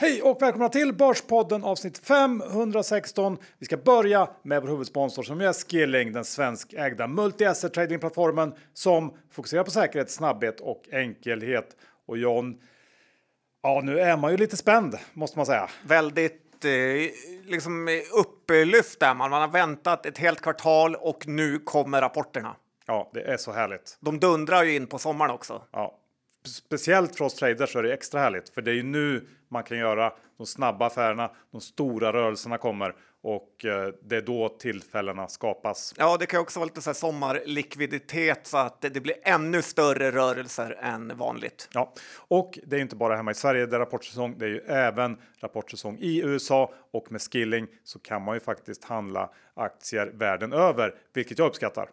Hej och välkomna till Börspodden avsnitt 516. Vi ska börja med vår huvudsponsor som är Skilling, den svenskägda multi-asset tradingplattformen som fokuserar på säkerhet, snabbhet och enkelhet. Och John, ja nu är man ju lite spänd måste man säga. Väldigt eh, liksom upplyft är man. Man har väntat ett helt kvartal och nu kommer rapporterna. Ja, det är så härligt. De dundrar ju in på sommaren också. Ja, speciellt för oss traders så är det extra härligt för det är ju nu man kan göra de snabba affärerna. De stora rörelserna kommer och eh, det är då tillfällena skapas. Ja, det kan också vara lite så sommarlikviditet så att det blir ännu större rörelser än vanligt. Ja, och det är inte bara hemma i Sverige det är rapportsäsong. Det är ju även rapportsäsong i USA och med Skilling så kan man ju faktiskt handla aktier världen över, vilket jag uppskattar.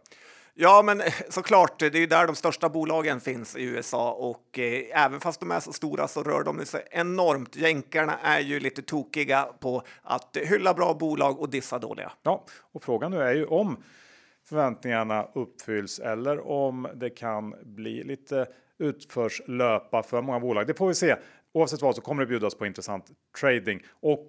Ja, men eh, såklart, det är ju där de största bolagen finns i USA och eh, även fast de är så stora så rör de sig enormt. Jänkarna är ju lite tokiga på att hylla bra bolag och dissa dåliga. Ja, och frågan nu är ju om förväntningarna uppfylls eller om det kan bli lite utförslöpa för många bolag. Det får vi se. Oavsett vad så kommer det bjudas på intressant trading och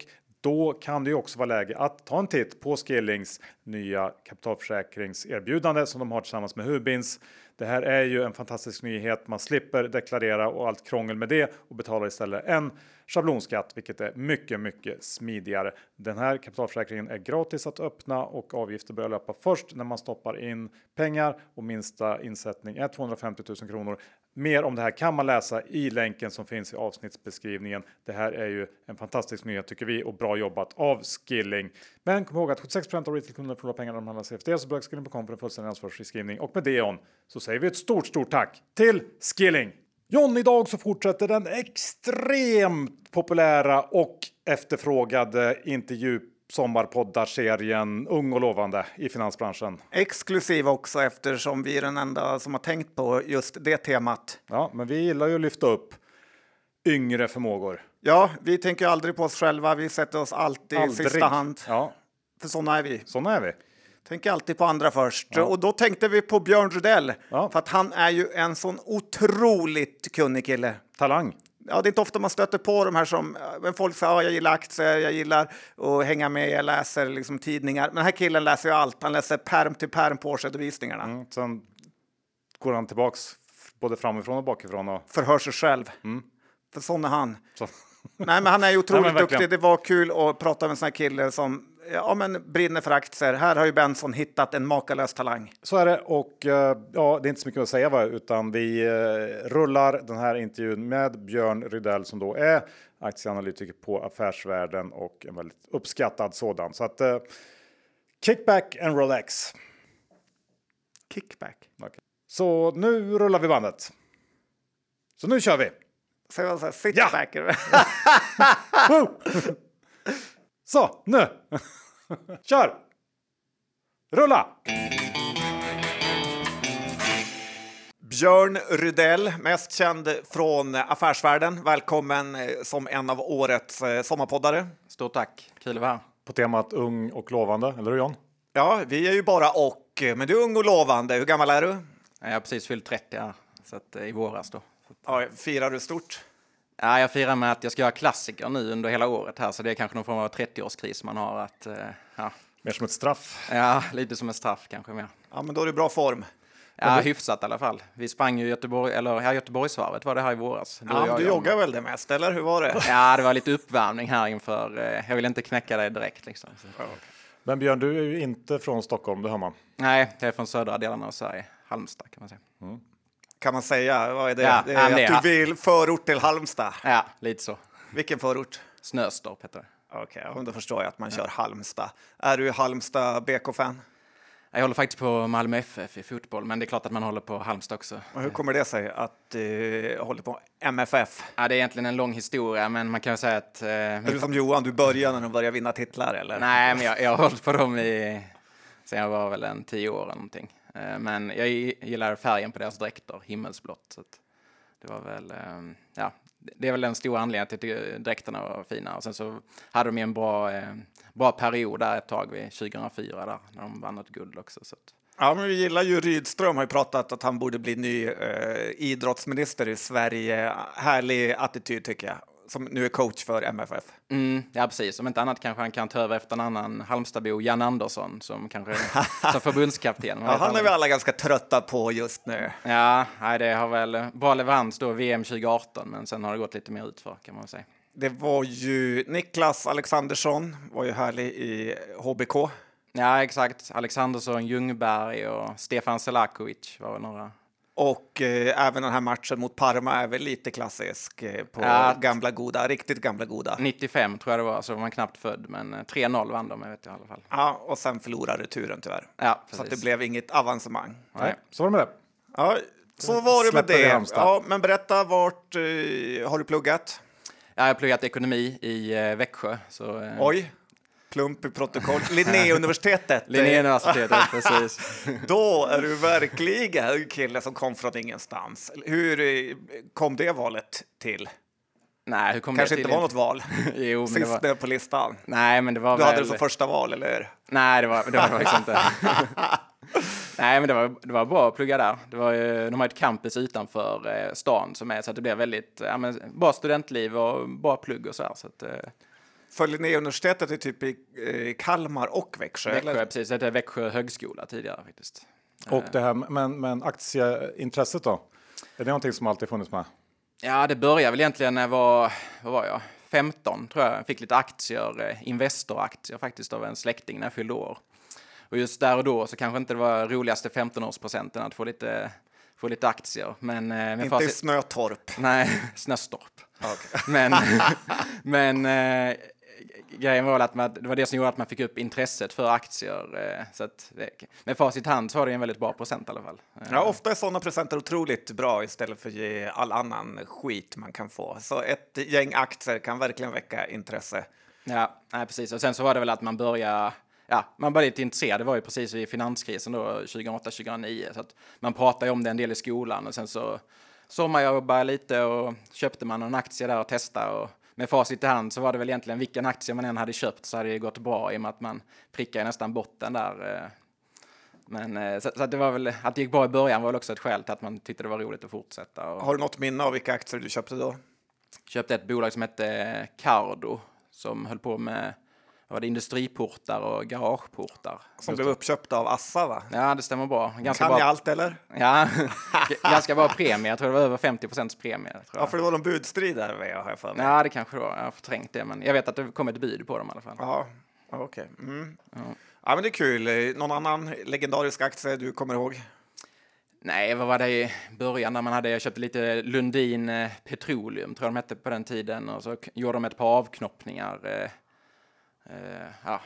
då kan det ju också vara läge att ta en titt på Skillings nya kapitalförsäkringserbjudande som de har tillsammans med Hubins. Det här är ju en fantastisk nyhet. Man slipper deklarera och allt krångel med det och betalar istället en schablonskatt, vilket är mycket, mycket smidigare. Den här kapitalförsäkringen är gratis att öppna och avgifter börjar löpa först när man stoppar in pengar och minsta insättning är 250 000 kronor. Mer om det här kan man läsa i länken som finns i avsnittsbeskrivningen. Det här är ju en fantastisk nyhet tycker vi och bra jobbat av Skilling. Men kom ihåg att 76% av retailkunderna förlorar pengar när de handlar CFD så besök skilling.com för en fullständig ansvarsfri skrivning. Och med det on så säger vi ett stort, stort tack till Skilling! John, idag så fortsätter den extremt populära och efterfrågade intervju sommarpoddar-serien Ung och lovande i finansbranschen. Exklusiv också eftersom vi är den enda som har tänkt på just det temat. Ja, men vi gillar ju att lyfta upp yngre förmågor. Ja, vi tänker aldrig på oss själva. Vi sätter oss alltid i sista hand. Ja, För sådana är vi. såna är vi. Tänker alltid på andra först. Och då tänkte vi på Björn Rudell. Ja. För att han är ju en sån otroligt kunnig kille. Talang. Ja, det är inte ofta man stöter på de här som men folk säger ja, jag gillar aktier, jag gillar att hänga med, jag läser liksom tidningar. Men den här killen läser ju allt. Han läser perm till perm på årsredovisningarna. Mm, sen går han tillbaks både framifrån och bakifrån. Och, Förhör sig själv. För sån är han. så. Nej, men han är ju otroligt Nej, duktig. Det var kul att prata med en sån här kille som ja, men brinner för aktier. Här har ju Benson hittat en makalös talang. så är det och eh, ja, det är inte så mycket att säga va, utan vi eh, rullar den här intervjun med Björn Rydell som då är aktieanalytiker på Affärsvärlden och en väldigt uppskattad sådan. Så att eh, kickback and relax. Kickback. Okej. Så nu rullar vi bandet. Så nu kör vi! Säger så här, sit Ja. back? Så, nu! Kör! Rulla! Björn Rydell, mest känd från Affärsvärlden. Välkommen eh, som en av årets eh, sommarpoddare. Stort tack, kul att vara här. På temat ung och lovande, eller hur John? Ja, vi är ju bara och, eh, men du är ung och lovande. Hur gammal är du? Jag har precis fyllt 30 här, så att, i våras då. Ja, firar du stort? Ja, jag firar med att jag ska göra klassiker nu under hela året här, så det är kanske någon form av 30-årskris man har att, eh, ja, Mer som ett straff. ja, lite som en straff kanske mer. Ja, men då är du i bra form. Ja, hyfsat i alla fall. Vi sprang ju Göteborg, eller ja, Göteborgsvarvet var det här i våras. Ja, och jag, du joggar väl det mest, eller hur var det? Ja, det var lite uppvärmning här inför, eh, jag vill inte knäcka dig direkt liksom. Men Björn, du är ju inte från Stockholm, det hör man. Nej, jag är från södra delarna av Sverige, Halmstad kan man säga. Kan man säga. Vad är det? Ja, det ja, är att du vill förort till Halmstad. Ja, lite så. Vilken förort? Snöstorp heter det. Okej, ja, då förstår jag att man kör Halmstad. Är du Halmstad BK-fan? Jag håller faktiskt på Malmö FF i fotboll, men det är klart att man håller på Halmstad också. Och hur kommer det sig att du håller på MFF? Ja, det är egentligen en lång historia, men man kan säga att... Eh, Är du som Johan, du börjar när de börjar vinna titlar eller? Nej, men jag, jag har hållit på dem i, sen jag var väl en tio år eller någonting. Eh, men jag gillar färgen på deras dräkter, himmelsblått. Så det var väl, ehm, ja, det är väl den stora anledningen till att jag tycker dräkterna var fina. Och sen så hade de ju en bra, eh, bra period där ett tag vid 2004 där, när de vann ett guld också. Så att, Ja, men vi gillar ju Rydström har ju pratat att han borde bli ny eh, idrottsminister i Sverige. Härlig attityd tycker jag som nu är coach för MFF. Mm, ja, precis. Om inte annat kanske han kan ta över efter en annan Halmstadbo, Jan Andersson, som kanske som förbundskapten. Ja, han är vi alla ganska trötta på just nu. Ja, nej, det har väl bra leverans då VM 2018, men sen har det gått lite mer utför kan man säga. Det var ju Niklas Alexandersson, var ju härlig i HBK. Ja, exakt. Alexandersson, Ljungberg och Stefan Selakovic var väl några. Och eh, även den här matchen mot Parma är väl lite klassisk eh, på Ja. gamla goda, riktigt gamla goda. 95 tror jag det var, så var man knappt född, men eh, 3-0 vann de, jag vet jag i alla fall. Ja, och sen förlorade returen tyvärr. Ja, Så att det precis. blev inget avancemang. Nej. Så var det med det. Ja, så var det med det. Ja, men berätta, vart eh, har du pluggat? Ja, jag har pluggat ekonomi i eh, Växjö. Så, eh, Oj, plump i protokoll. Linnéuniversitetet. Linnéuniversitetet, precis. Då är du verkligen en kille som kom från ingenstans. Hur eh, kom det valet till? Nej, hur kom Kanske det inte till? var något val? Jo, men Sist var... på listan. Nej, men det var Du väl... hade det som första val, eller? Nej, det var det var faktiskt inte. Nej, men det var, det var bra att plugga där. Det var, ju- de har ett campus utanför eh, stan som är så att det blev väldigt ja, men, bra studentliv och bra plugg och så här. Så att, eh, För Linnéuniversitetet är typ i eh, Kalmar och Växjö, Växjö, eller? precis. Det hette Växjö högskola tidigare faktiskt. Och det här, men, men aktieintresset då? Är det någonting som alltid funnits med? Ja, det började väl egentligen när jag var, vad var jag, 15 tror jag. Jag fick lite aktier, eh, Investor-aktier faktiskt av en släkting när jag fyllde år. Och just där och då så kanske inte det var roligaste 15-årspresenten att få lite, få lite aktier. Men, eh, med Inte i facit- Snötorp. Nej, Snöstorp. Men, men eh, grejen var väl att man, det var det som gjorde att man fick upp intresset för aktier. Eh, så att det, med facit i hand så var det en väldigt bra procent i alla fall. Eh, Ja, ofta är sådana presenter otroligt bra istället för att ge all annan skit man kan få. Så ett gäng aktier kan verkligen väcka intresse. Ja, nej, precis. Och sen så var det väl att man började, ja, man var lite intresserad. Det var ju precis vid finanskrisen då, 2008-2009. Så att man pratade ju om det en del i skolan och sen så sommarjobbade lite och köpte man en aktie där och testade. Och med facit i hand så var det väl egentligen vilken aktie man än hade köpt så hade det gått bra i och med att man prickade nästan botten där. eh. Men eh, så, så att det var väl, att det gick bra i början var väl också ett skäl till att man tyckte det var roligt att fortsätta. Och Har du något minne av vilka aktier du köpte då? köpte ett bolag som hette Cardo som höll på med var det, industriportar och garageportar. Som blev uppköpta av Assa, va? Ja, det stämmer bra. Ganska Kan bra. jag allt, eller? Ja, ganska bra premie. Jag tror det var över 50 procents premie. Ja, för det var någon budstrid där, har jag för mig. Ja, det kanske det var. Jag har förträngt det, men jag vet att det kom ett bud på dem i alla fall. Ja, ja, okej. Mm. Ja. men det är kul. Eh, Någon annan legendarisk aktie du kommer ihåg? Nej, vad var det i början när man hade, jag köpte lite Lundin eh, Petroleum, tror jag de hette på den tiden, och så gjorde de ett par avknoppningar. Eh, ja.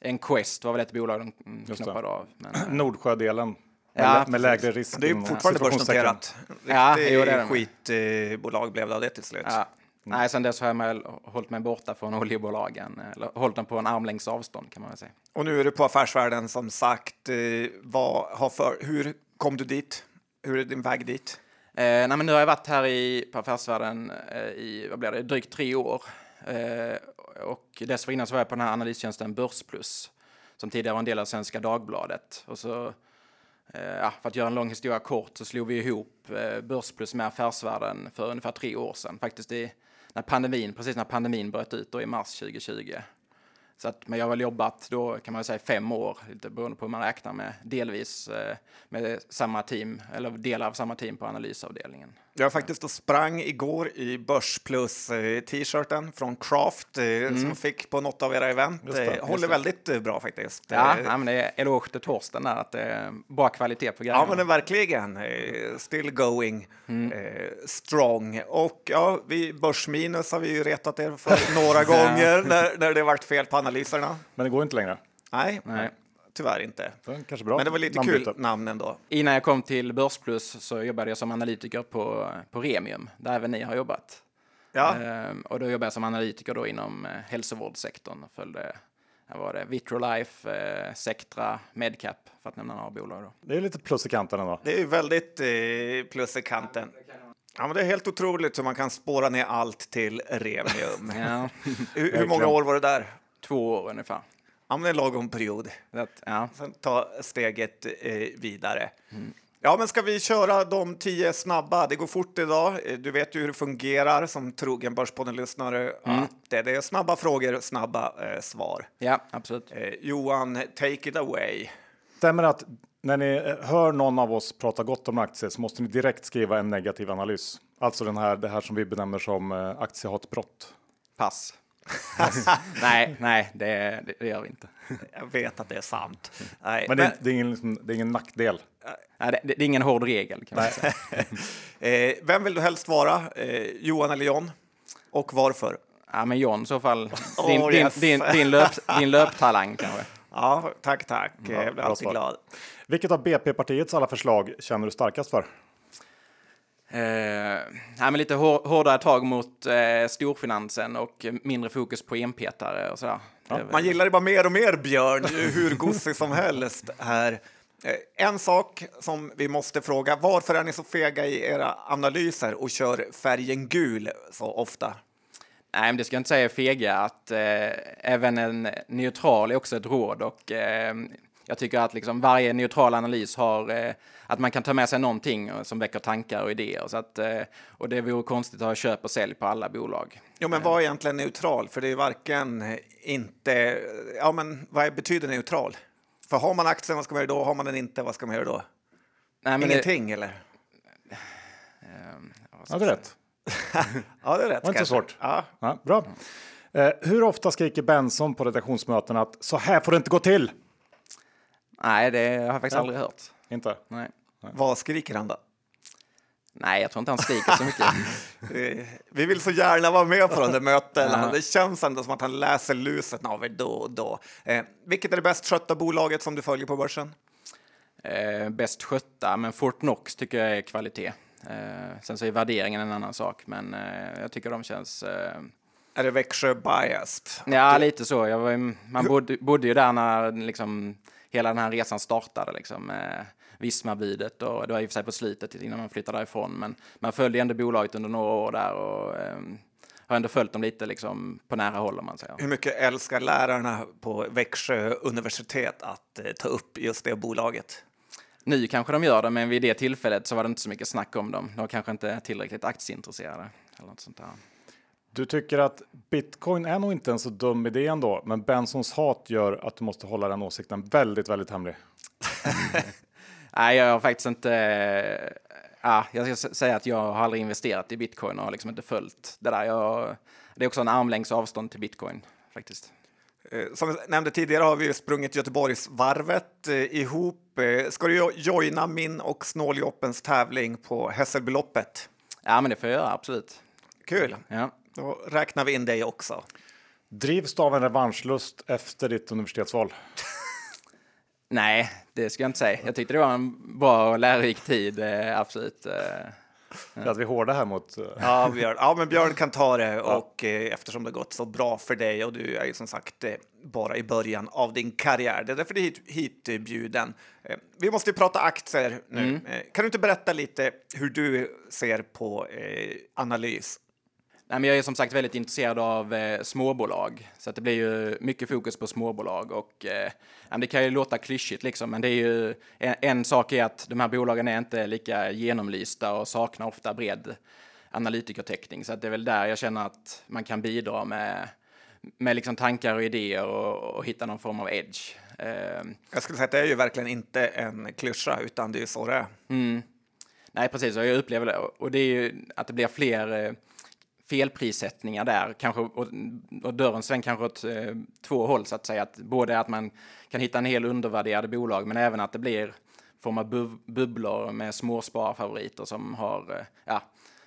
En Quest var väl ett bolag de mm, knoppade av. Men, eh, Nordsjödelen med, Ja, med lägre risk. Det är fortfarande börsnoterat. Ja, jo, det är det. skitbolag blev det av det till slut. Ja. Nej, sen dess har jag med, hållit mig borta från oljebolagen, eller hållit dem på en armlängds avstånd kan man väl säga. Och nu är du på Affärsvärlden som sagt. Eh, vad har för, hur kom du dit? Hur är din väg dit? Eh, nej, men nu har jag varit här i, på Affärsvärlden eh, i vad blir det, drygt tre år. Eh, och dessförinnan så var jag på den här analystjänsten Börsplus, som tidigare var en del av Svenska Dagbladet. Och så, eh, ja, för att göra en lång historia kort, så slog vi ihop eh, Börsplus med Affärsvärlden för ungefär tre år sedan. Faktiskt i, när pandemin, precis när pandemin bröt ut då i mars 2020. Så att, men jag har väl jobbat då kan man säga fem år, lite beroende på hur man räknar med, delvis eh, med samma team, eller delar av samma team på analysavdelningen. Jag faktiskt och sprang igår i Börs plus eh, t-shirten från Craft eh, som jag fick på något av era event. Det, Eh, Håller väldigt bra faktiskt. Ja, ja men det är eloge till Torsten där, att det är bra kvalitet på grejerna. Ja, men det är verkligen. Still going Mm. eh, strong. Och ja, vi börsminus har vi ju retat er för några gånger när, när det varit fel på analyserna. Men det går inte längre. Nej, Nej. tyvärr inte. Det är kanske bra. Men det var lite namnbyte. kul namn ändå. Innan jag kom till Börsplus så jobbade jag som analytiker på, på Remium, där även ni har jobbat. Ja, Ehm, och då jobbade jag som analytiker då inom eh, hälsovårdssektorn och följde här var det Vitrolife, eh, Sectra, Medcap för att nämna några bolag. Då. Det är lite plus i kanten ändå. det är väldigt eh, plus i kanten. Ja, men det är helt otroligt hur man kan spåra ner allt till Remium. Ja, hur, hur många år var det där? Två år ungefär. Ja, men det är en lagom period. Att, ja. Sen ta steget eh, vidare. Mm. Ja, men ska vi köra de tio snabba? Det går fort idag. Eh, Du vet ju hur det fungerar som trogen Börspodden-lyssnare. Att det det är snabba frågor, snabba eh, svar. Ja, absolut. Eh, Johan, take it away. Stämmer att när ni eh, hör någon av oss prata gott om aktier så måste ni direkt skriva en negativ analys? Alltså den här, det här som vi benämner som eh, aktiehatbrott. Pass. nej, nej, det, det, gör vi inte. Jag vet att det är sant. Nej, Men det, är- det, är ingen, liksom, det är ingen nackdel. Nej, det, det är ingen hård regel kan man säga. eh, vem vill du helst vara? Eh, Johan eller John? Och varför? Ja, men John i så fall. Din, Oh, din, yes. din, din, löp, din löptalang kanske. Ja, tack, tack. jag blir alltid glad. Vilket av BP-partiets alla förslag känner du starkast för? Eh, ja, lite hår, hårdare tag mot eh, storfinansen och mindre fokus på enpetare och sådär. Är väl- Man gillar det bara mer och mer, Björn, hur gosig som helst här. Eh, En sak som vi måste fråga, varför är ni så fega i era analyser och kör färgen gul så ofta? Nej, men det ska jag inte säga fega, att eh, även en neutral är också ett råd och eh, jag tycker att liksom varje neutral analys har eh, att man kan ta med sig någonting som väcker tankar och idéer. Så att, eh, och det vore konstigt att ha köp och sälj på alla bolag. Jo, men vad är egentligen neutral? För det är varken eh, inte... Ja, men vad betyder neutral? För har man aktien, vad ska man göra då? Har man den inte, vad ska man göra då? Nej, men Ingenting, eller? Det, ska Ja, det är rätt. Ja, det är rätt. var inte kanske. svårt. Ja. Ja, bra. Eh, hur ofta skriker Benson på redaktionsmöten att så här får det inte gå till? Nej, det har jag faktiskt Ja. aldrig hört. Inte? Nej. Vad skriker han då? Nej, jag tror inte han skriker så mycket. Vi vill så gärna vara med på de där mötena. Ja. Det känns ändå som att han läser luset av er då och då. Eh, vilket är det bäst skötta bolaget som du följer på börsen? Eh, bäst skötta, men Fortnox tycker jag är kvalitet. Eh, sen så är värderingen en annan sak, men eh, jag tycker de känns... Eh, Är det Växjö biased? ja, lite så. Jag var, man bodde, bodde ju där när liksom, hela den här resan startade, liksom, eh, Vismabudet och det var i och för sig på slutet innan man flyttade därifrån, men man följde ändå bolaget under några år där och eh, har ändå följt dem lite liksom, på nära håll man säger. Hur mycket älskar lärarna på Växjö universitet att eh, ta upp just det bolaget? Nu kanske de gör det, men vid det tillfället så var det inte så mycket snack om dem. De var kanske inte tillräckligt aktieintresserade. Eller något sånt där. Du tycker att bitcoin är nog inte en så dum idé ändå, men Bensons hat gör att du måste hålla den åsikten väldigt, väldigt hemlig. Nej, jag har faktiskt inte... Ja, jag ska säga att jag har aldrig investerat i bitcoin och har liksom inte följt det där. Jag, det är också en armlängds avstånd till bitcoin faktiskt. Eh, Som jag nämnde tidigare har vi sprungit Göteborgsvarvet eh, ihop. Ska du jo- joina min och Snåljoppens tävling på Hässelbeloppet? Ja, men det får jag göra, absolut. Kul! Ja. Då räknar vi in dig också. Drivs du av en revanschlust efter ditt universitetsval? Nej, det ska jag inte säga. Jag tyckte det var en bra och lärorik tid, eh, absolut. Eh, För att vi är hårda här mot... eh, Ja, Björn, ja, men Björn kan ta det och eh, eftersom det gått så bra för dig och du är ju som sagt eh, bara i början av din karriär. Det är därför du är hit, hit eh, bjuden. Eh, vi måste ju prata aktier nu. Eh, kan du inte berätta lite hur du ser på eh, analys? Nej, men jag är som sagt väldigt intresserad av eh, småbolag, så att det blir ju mycket fokus på småbolag och eh, det kan ju låta klyschigt liksom, men det är ju en, en sak är att de här bolagen är inte lika genomlysta och saknar ofta bred analytikertäckning, så att det är väl där jag känner att man kan bidra med med liksom tankar och idéer och, och hitta någon form av edge. Eh, Jag skulle säga att det är ju verkligen inte en klyscha, utan det är ju så det är. Nej, precis. Och jag upplever det. Och det är ju att det blir fler eh, felprissättningar där. Kanske, och, och dörren svänger kanske åt eh, två håll, så att säga. Att både att man kan hitta en hel undervärderade bolag, men även att det blir form av bub bubblor med små sparfavoriter som har eh, ja,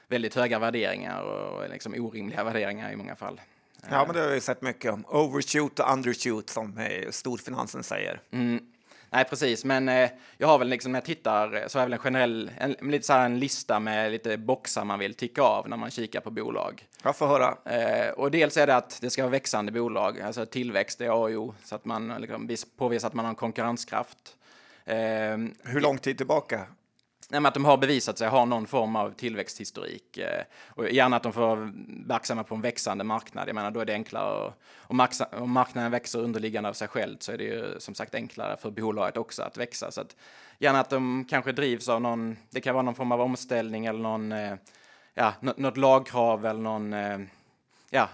väldigt höga värderingar och liksom orimliga värderingar i många fall. Ja, men det har ju sett mycket om. Overshoot och undershoot, som eh, storfinansen säger. Nej, precis, men eh, jag har väl liksom när jag tittar så har jag väl en generell, en, lite så här en lista med lite boxar man vill ticka av när man kikar på bolag. Jag får höra. Eh, och dels är det att det ska vara växande bolag, alltså tillväxt är A och O, så att man liksom vis- påvisar att man har en konkurrenskraft. Eh, Hur lång tid tillbaka? Nej, att de har bevisat sig ha någon form av tillväxthistorik. Eh, och gärna att de får verksamma på en växande marknad. Jag menar, då är det enklare. Och, om marknaden växer underliggande av sig själv så är det ju som sagt enklare för bolaget också att växa. Så att, gärna att de kanske drivs av någon, det kan vara någon form av omställning eller någon, eh, ja, något lagkrav eller någon, eh, ja,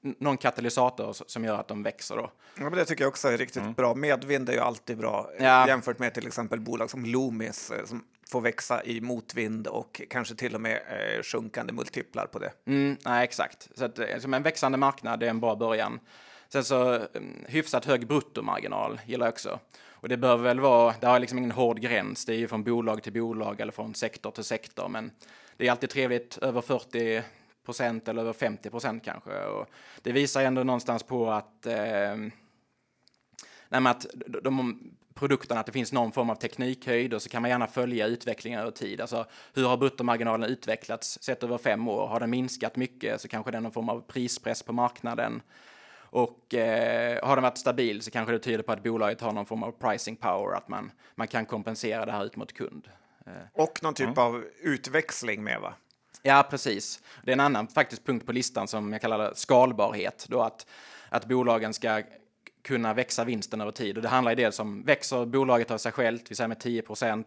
någon katalysator som gör att de växer då. Ja, men det tycker jag också är riktigt mm. bra. Medvind är ju alltid bra ja. jämfört med till exempel bolag som Loomis som får växa i motvind och kanske till och med eh, sjunkande multiplar på det. Mm, nej, exakt. Så att, eh, som en växande marknad är en bra början. Sen så mm, hyfsat hög bruttomarginal gillar jag också. Och det bör väl vara, det har liksom ingen hård gräns, det är ju från bolag till bolag eller från sektor till sektor, men det är alltid trevligt över 40 procent eller över 50 procent kanske. Och det visar ändå någonstans på att eh, Nej, att de, produkterna, att det finns någon form av teknikhöjd och så kan man gärna följa utvecklingen över tid. Alltså hur har bruttomarginalen utvecklats sett över fem år? Har den minskat mycket så kanske det är någon form av prispress på marknaden. Och eh, har den varit stabil så kanske det tyder på att bolaget har någon form av pricing power, att man, man kan kompensera det här ut mot kund. Eh. Och någon typ mm. av utväxling med va? Ja, precis. Det är en annan faktiskt punkt på listan som jag kallar skalbarhet. Då att, att bolagen ska kunna växa vinsten över tid. Och det handlar ju dels om växer bolaget av sig självt, vi säger med 10%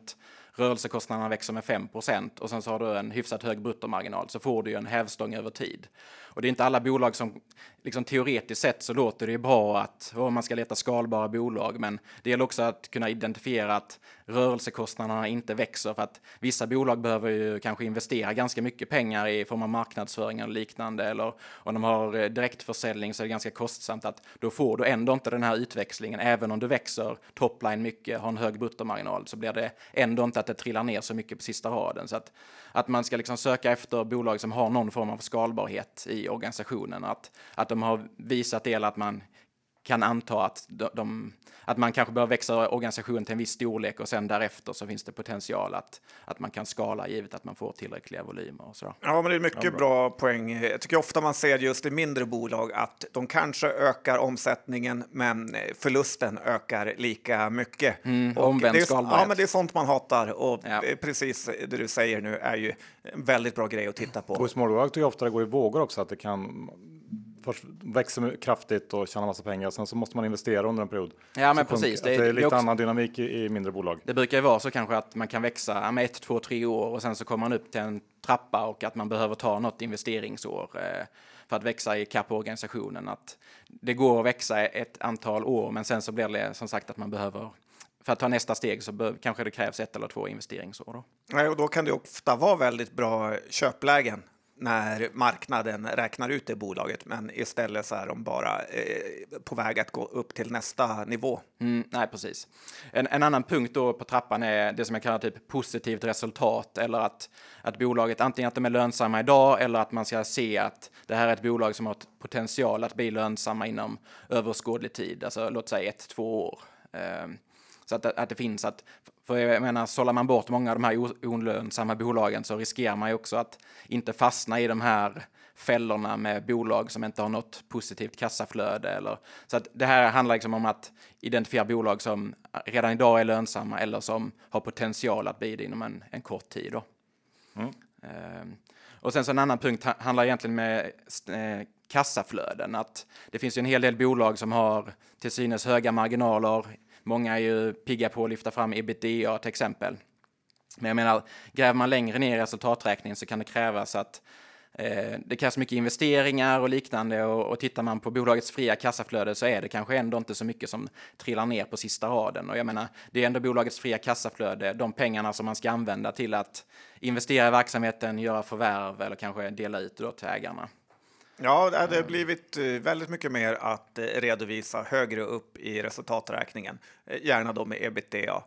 rörelsekostnaderna växer med 5% och sen så har du en hyfsat hög bruttomarginal så får du ju en hävstång över tid. Och det är inte alla bolag som, liksom teoretiskt sett så låter det ju bra att oh, man ska leta skalbara bolag, men det gäller också att kunna identifiera att rörelsekostnaderna inte växer för att vissa bolag behöver ju kanske investera ganska mycket pengar i form av marknadsföring och liknande eller om de har eh, direktförsäljning så är det ganska kostsamt att då får du ändå inte den här utväxlingen. Även om du växer topline mycket, har en hög bruttomarginal så blir det ändå inte att det trillar ner så mycket på sista raden. Så att, att man ska liksom söka efter bolag som har någon form av skalbarhet i organisationen. Att, att de har visat det att man kan anta att de, de att man kanske bör växa organisationen till en viss storlek och sen därefter så finns det potential att, att man kan skala givet att man får tillräckliga volymer och så. Ja, men det är mycket ja, bra. bra poäng. Jag tycker ofta man ser just i mindre bolag att de kanske ökar omsättningen, men förlusten ökar lika mycket. Mm, omvänd det är, Ja, men det är sånt man hatar och ja. precis det du säger nu är ju en väldigt bra grej att titta på. Och i småbolag tycker jag ofta det går i vågor också, att det kan först växer kraftigt och tjänar massa pengar. Sen så måste man investera under en period. Ja, men precis. Det, det, är lite också, annan dynamik i, i, mindre bolag. Det brukar ju vara så kanske att man kan växa med ett, två, tre år och sen så kommer man upp till en trappa och att man behöver ta något investeringsår eh, för att växa i kapp organisationen. Att det går att växa ett antal år, men sen så blir det som sagt att man behöver för att ta nästa steg så kanske det krävs ett eller två investeringsår. Då. Nej, och då kan det ofta vara väldigt bra köplägen när marknaden räknar ut det bolaget, men istället så är de bara eh, på väg att gå upp till nästa nivå. Mm, nej, precis. En, en, annan punkt då på trappan är det som jag kallar typ positivt resultat eller att, att bolaget antingen att de är lönsamma idag eller att man ska se att det här är ett bolag som har potential att bli lönsamma inom överskådlig tid, alltså låt säga ett, två år. Eh, så att, att det finns att, för jag menar, sållar man bort många av de här olönsamma bolagen så riskerar man ju också att inte fastna i de här fällorna med bolag som inte har något positivt kassaflöde. Eller, så att det här handlar liksom om att identifiera bolag som redan idag är lönsamma eller som har potential att bli det inom en, en kort tid. Mm. Ehm, och sen så en annan punkt handlar egentligen med eh, kassaflöden. Att det finns ju en hel del bolag som har till synes höga marginaler Många är ju pigga på att lyfta fram ebitda till exempel. Men jag menar, gräver man längre ner i resultaträkningen så kan det krävas att eh, det krävs mycket investeringar och liknande och, och tittar man på bolagets fria kassaflöde så är det kanske ändå inte så mycket som trillar ner på sista raden. Och jag menar, det är ändå bolagets fria kassaflöde, de pengarna som man ska använda till att investera i verksamheten, göra förvärv eller kanske dela ut då till ägarna. Ja, det har blivit eh, väldigt mycket mer att eh, redovisa högre upp i resultaträkningen, eh, gärna då med ebitda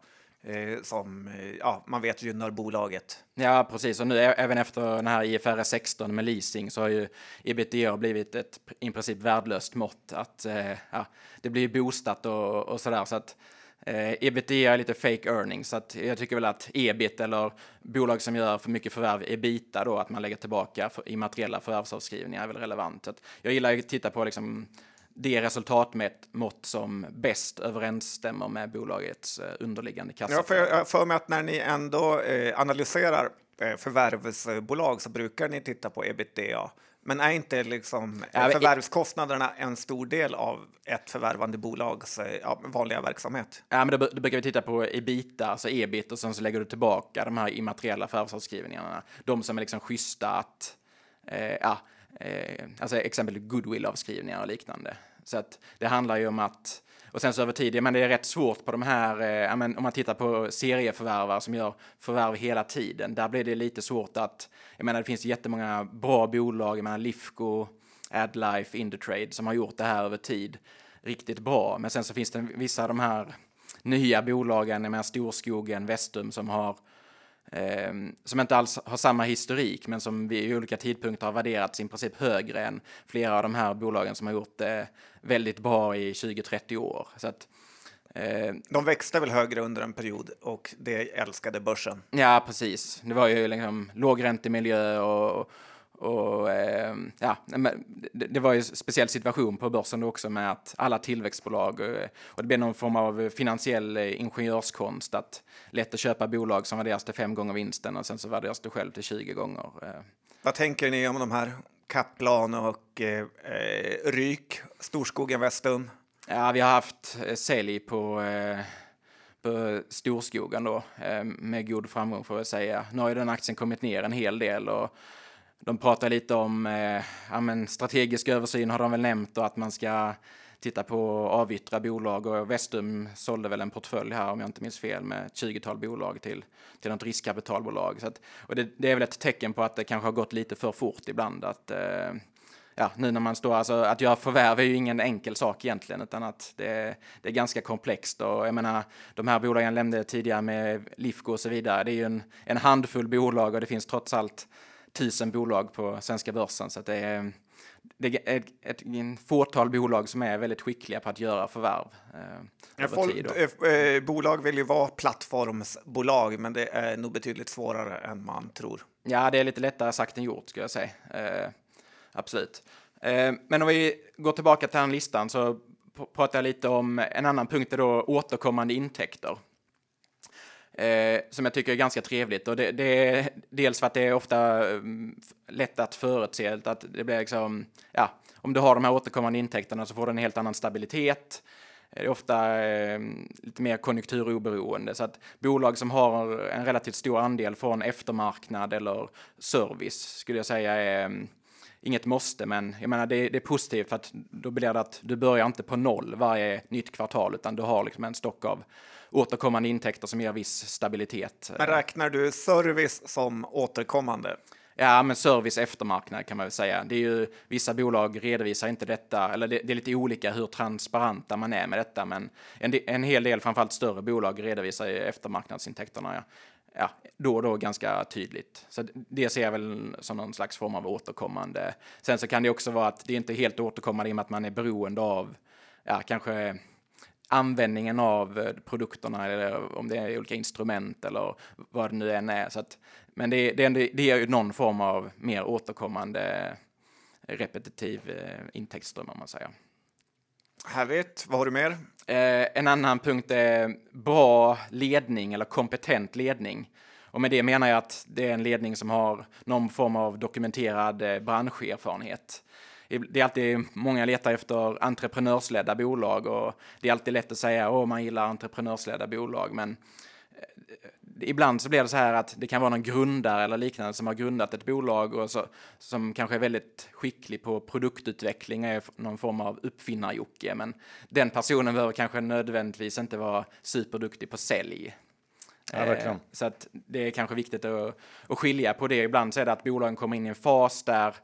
som ja, man vet gynnar bolaget. Ja, precis. Och nu även efter den här IFRS 16 med leasing så har ju ebitda blivit ett i princip värdelöst mått. Att ja, det blir boostat och, och sådär. Så att Eh, ebitda är lite fake earnings, så att jag tycker väl att ebit eller bolag som gör för mycket förvärv, ebita då, att man lägger tillbaka för, immateriella förvärvsavskrivningar är väl relevant. Att jag gillar att titta på liksom det resultatmått som bäst överensstämmer med bolagets eh, underliggande kassa. Ja, för jag har för mig att när ni ändå eh, analyserar eh, förvärvsbolag så brukar ni titta på ebitda. Men är inte liksom Ja, förvärvskostnaderna en stor del av ett förvärvande bolags ja, vanliga verksamhet? Ja, men då, då brukar vi titta på ebita, alltså ebit, och sen så lägger du tillbaka de här immateriella förvärvsavskrivningarna. De som är liksom schyssta att, eh, ja, eh, alltså exempel goodwill-avskrivningar och liknande. Så att det handlar ju om att, och sen så över tid, ja, men det är rätt svårt på de här, eh, ja, men om man tittar på serieförvärvare som gör förvärv hela tiden, där blir det lite svårt att, jag menar det finns jättemånga bra bolag, jag menar Lifco, AdLife, Indutrade som har gjort det här över tid riktigt bra. Men sen så finns det vissa av de här nya bolagen, jag menar Storskogen, Vestum som har eh, som inte alls har samma historik, men som vid olika tidpunkter har värderats i princip högre än flera av de här bolagen som har gjort det väldigt bra i 20-30 år. Så att, eh, De växte väl högre under en period och det älskade börsen. Ja, precis. Det var ju liksom lågräntemiljö och, och eh, ja, det, det var ju en speciell situation på börsen då också med att alla tillväxtbolag eh, och det blev någon form av finansiell eh, ingenjörskonst att lätt att köpa bolag som värderas till fem gånger vinsten och sen så värderas det själv till 20 gånger. eh. Vad tänker ni om de här Kaplan och eh, Ryk, Storskogen, Vestum? Ja, vi har haft sälj på, eh, på Storskogen då, med god framgång får jag säga. Nu har ju den aktien kommit ner en hel del och de pratar lite om eh, ja, men strategisk översyn har de väl nämnt och att man ska titta på att avyttra bolag och Vestum sålde väl en portfölj här om jag inte minns fel med ett 20-tal bolag till, till något riskkapitalbolag. Så att, och det, det är väl ett tecken på att det kanske har gått lite för fort ibland att eh, ja, nu när man står, alltså att göra förvärv är ju ingen enkel sak egentligen, utan att det, det är ganska komplext och jag menar, de här bolagen jag nämnde tidigare med Lifco och så vidare, det är ju en, en handfull bolag och det finns trots allt tusen bolag på svenska börsen, så det är, det är ett, ett, ett fåtal bolag som är väldigt skickliga på att göra förvärv. Eh. Folk, eh, eh, bolag vill ju vara plattformsbolag, men det är nog betydligt svårare än man tror. Ja, det är lite lättare sagt än gjort, skulle jag säga. Eh, absolut. Eh, men om vi går tillbaka till den listan så pratar jag lite om en annan punkt, är då återkommande intäkter. Eh, som jag tycker är ganska trevligt. Och det, det är dels för att det är ofta mm, lätt att förutse att det blir liksom, ja, om du har de här återkommande intäkterna så får du en helt annan stabilitet. Det är ofta eh, lite mer konjunkturoberoende. Så att bolag som har en relativt stor andel från eftermarknad eller service skulle jag säga är mm, inget måste, men jag menar det, det är positivt för att då blir det att du börjar inte på noll varje nytt kvartal, utan du har liksom en stock av återkommande intäkter som ger viss stabilitet. Men räknar du service som återkommande? Ja, men service eftermarknad kan man väl säga. Det är ju, vissa bolag redovisar inte detta, eller det, det är lite olika hur transparenta man är med detta, men en, en hel del, framförallt större bolag, redovisar ju eftermarknadsintäkterna ja, ja, då och då ganska tydligt. Så det ser jag väl som någon slags form av återkommande. Sen så kan det också vara att det inte är helt återkommande i och med att man är beroende av, ja, kanske användningen av eh, produkterna eller om det är olika instrument eller vad det nu än är. Så att, men det, det, det är ju någon form av mer återkommande repetitiv eh, intäktsström om man säger. Härligt. Vad har du mer? Eh, en annan punkt är bra ledning eller kompetent ledning. Och med det menar jag att det är en ledning som har någon form av dokumenterad eh, branscherfarenhet. Det är alltid, många letar efter entreprenörsledda bolag och det är alltid lätt att säga att man gillar entreprenörsledda bolag, men ibland så blir det så här att det kan vara någon grundare eller liknande som har grundat ett bolag och så, som kanske är väldigt skicklig på produktutveckling och är någon form av uppfinnar men den personen behöver kanske nödvändigtvis inte vara superduktig på sälj. Ja. Eh, Så att det är kanske viktigt att, att skilja på det. Ibland så är det att bolagen kommer in i en fas där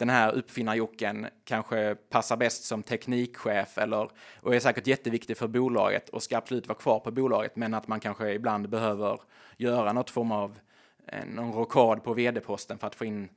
den här uppfinnarjocken kanske passar bäst som teknikchef eller, och är säkert jätteviktig för bolaget och ska absolut vara kvar på bolaget, men att man kanske ibland behöver göra något form av eh, någon rockad på vd-posten för att få in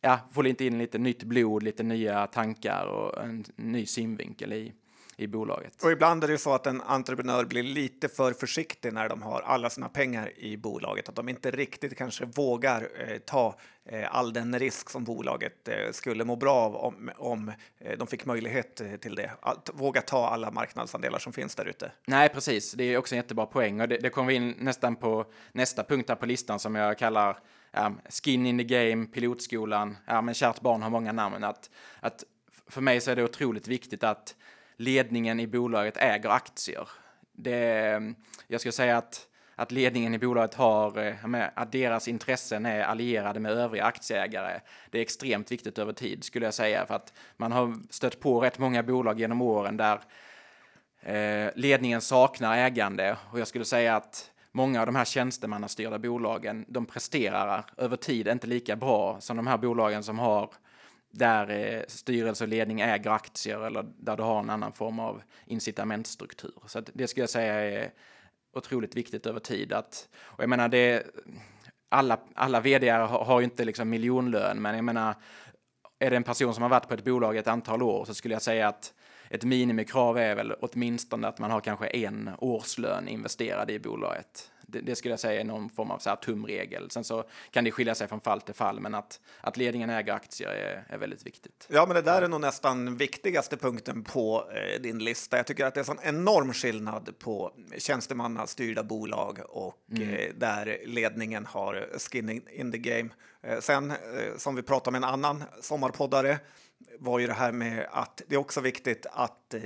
ja, få lite in lite nytt blod, lite nya tankar och en ny synvinkel i, i bolaget. Och ibland är det så att en entreprenör blir lite för försiktig när de har alla sina pengar i bolaget, att de inte riktigt kanske vågar eh, ta eh, all den risk som bolaget eh, skulle må bra av om, om eh, de fick möjlighet eh, till det. Att våga ta alla marknadsandelar som finns där ute. Nej, precis. Det är också en jättebra poäng och det, det kommer vi in nästan på nästa punkt här på listan som jag kallar ja, skin in the game, pilotskolan. Ja, men kärt barn har många namn. Att, att för mig så är det otroligt viktigt att ledningen i bolaget äger aktier. Det, jag skulle säga att, att ledningen i bolaget har, eh, att deras intressen är allierade med övriga aktieägare. Det är extremt viktigt över tid skulle jag säga, för att man har stött på rätt många bolag genom åren där eh, ledningen saknar ägande och jag skulle säga att många av de här tjänstemannastyrda bolagen, de presterar över tid inte lika bra som de här bolagen som har där eh, styrelse och ledning äger aktier eller där du har en annan form av incitamentstruktur. Så det skulle jag säga är otroligt viktigt över tid. Att, och jag menar, det, alla, alla vd har, har ju inte liksom miljonlön, men jag menar, är det en person som har varit på ett bolag ett antal år så skulle jag säga att ett minimikrav är väl åtminstone att man har kanske en årslön investerad i bolaget det, det, skulle jag säga är någon form av så tumregel. Sen så kan det skilja sig från fall till fall, men att, att ledningen äger aktier är, är väldigt viktigt. Ja, men det där är nog nästan viktigaste punkten på eh, din lista. Jag tycker att det är en enorm skillnad på tjänstemannastyrda bolag och mm. eh, där ledningen har skin in the game. Eh, sen, eh, som vi pratade med en annan sommarpoddare, var ju det här med att det är också viktigt att eh,